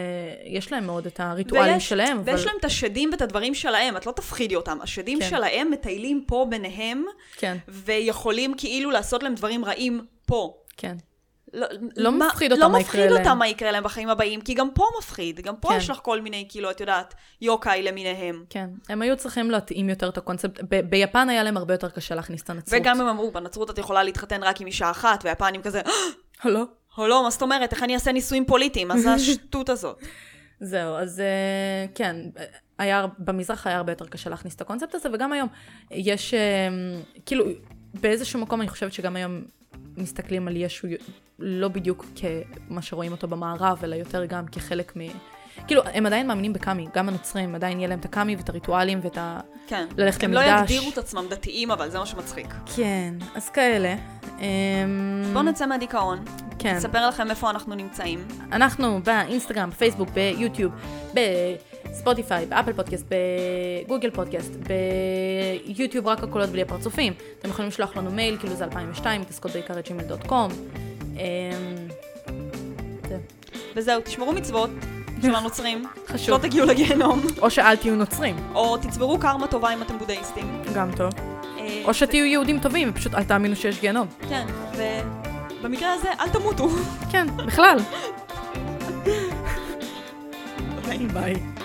יש להם מאוד את הריטואלים ויש- שלהם, אבל... ויש להם את השדים ואת הדברים שלהם, את לא תפחידי אותם. השדים כן. שלהם מטיילים פה ביניהם, כן, ויכולים כאילו לעשות להם דברים רעים פה. כן. לא, לא מה- מפחיד אותם לא מה יקרה מפחיד להם. אותם מה יקרה להם בחיים הבאים, כי גם פה מפחיד. גם פה כן. יש לך כל מיני, כאילו, את יודעת, יוקאי למיניהם. כן, הם היו צריכים להתאים יותר את הקונספט. ב- ביפן היה להם הרבה יותר קשה להכניס את הנצרות. וגם הם אמרו, בנצרות את יכולה להתחתן רק עם אישה אחת, והיפנים כזה, לא. או לא, מה זאת אומרת, איך אני אעשה נישואים פוליטיים? מה זה *laughs* השטות הזאת? זהו, אז אה, כן, היה, במזרח היה הרבה יותר קשה להכניס את הקונספט הזה, וגם היום יש, אה, כאילו, באיזשהו מקום אני חושבת שגם היום מסתכלים על ישו לא בדיוק כמה שרואים אותו במערב, אלא יותר גם כחלק מ... כאילו, הם עדיין מאמינים בקאמי, גם הנוצרים, עדיין יהיה להם את הקאמי ואת הריטואלים ואת ה... כן. ללכת הם לא למקדש. יגדירו את עצמם דתיים, אבל זה מה שמצחיק. כן, אז כאלה. אמ, בואו נצא מהדיכאון, כן. נספר לכם איפה אנחנו נמצאים. אנחנו באינסטגרם, בפייסבוק, ביוטיוב, בספוטיפיי, באפל פודקאסט, בגוגל פודקאסט, ביוטיוב רק הקולות בלי הפרצופים. אתם יכולים לשלוח לנו מייל, כאילו זה 2002, מתעסקות בעיקר את gmail.com. אמ, וזהו, תשמרו מצוות של הנוצרים, חשוב. שלא תגיעו לגיהנום, או שאל תהיו נוצרים, או תצברו קרמה טובה אם אתם בודהיסטים. גם טוב. אה, או שתהיו יהודים טובים, פשוט אל תאמינו שיש גיהנום. כן, ובמקרה הזה, אל תמותו. כן, בכלל. *laughs* ביי. ביי.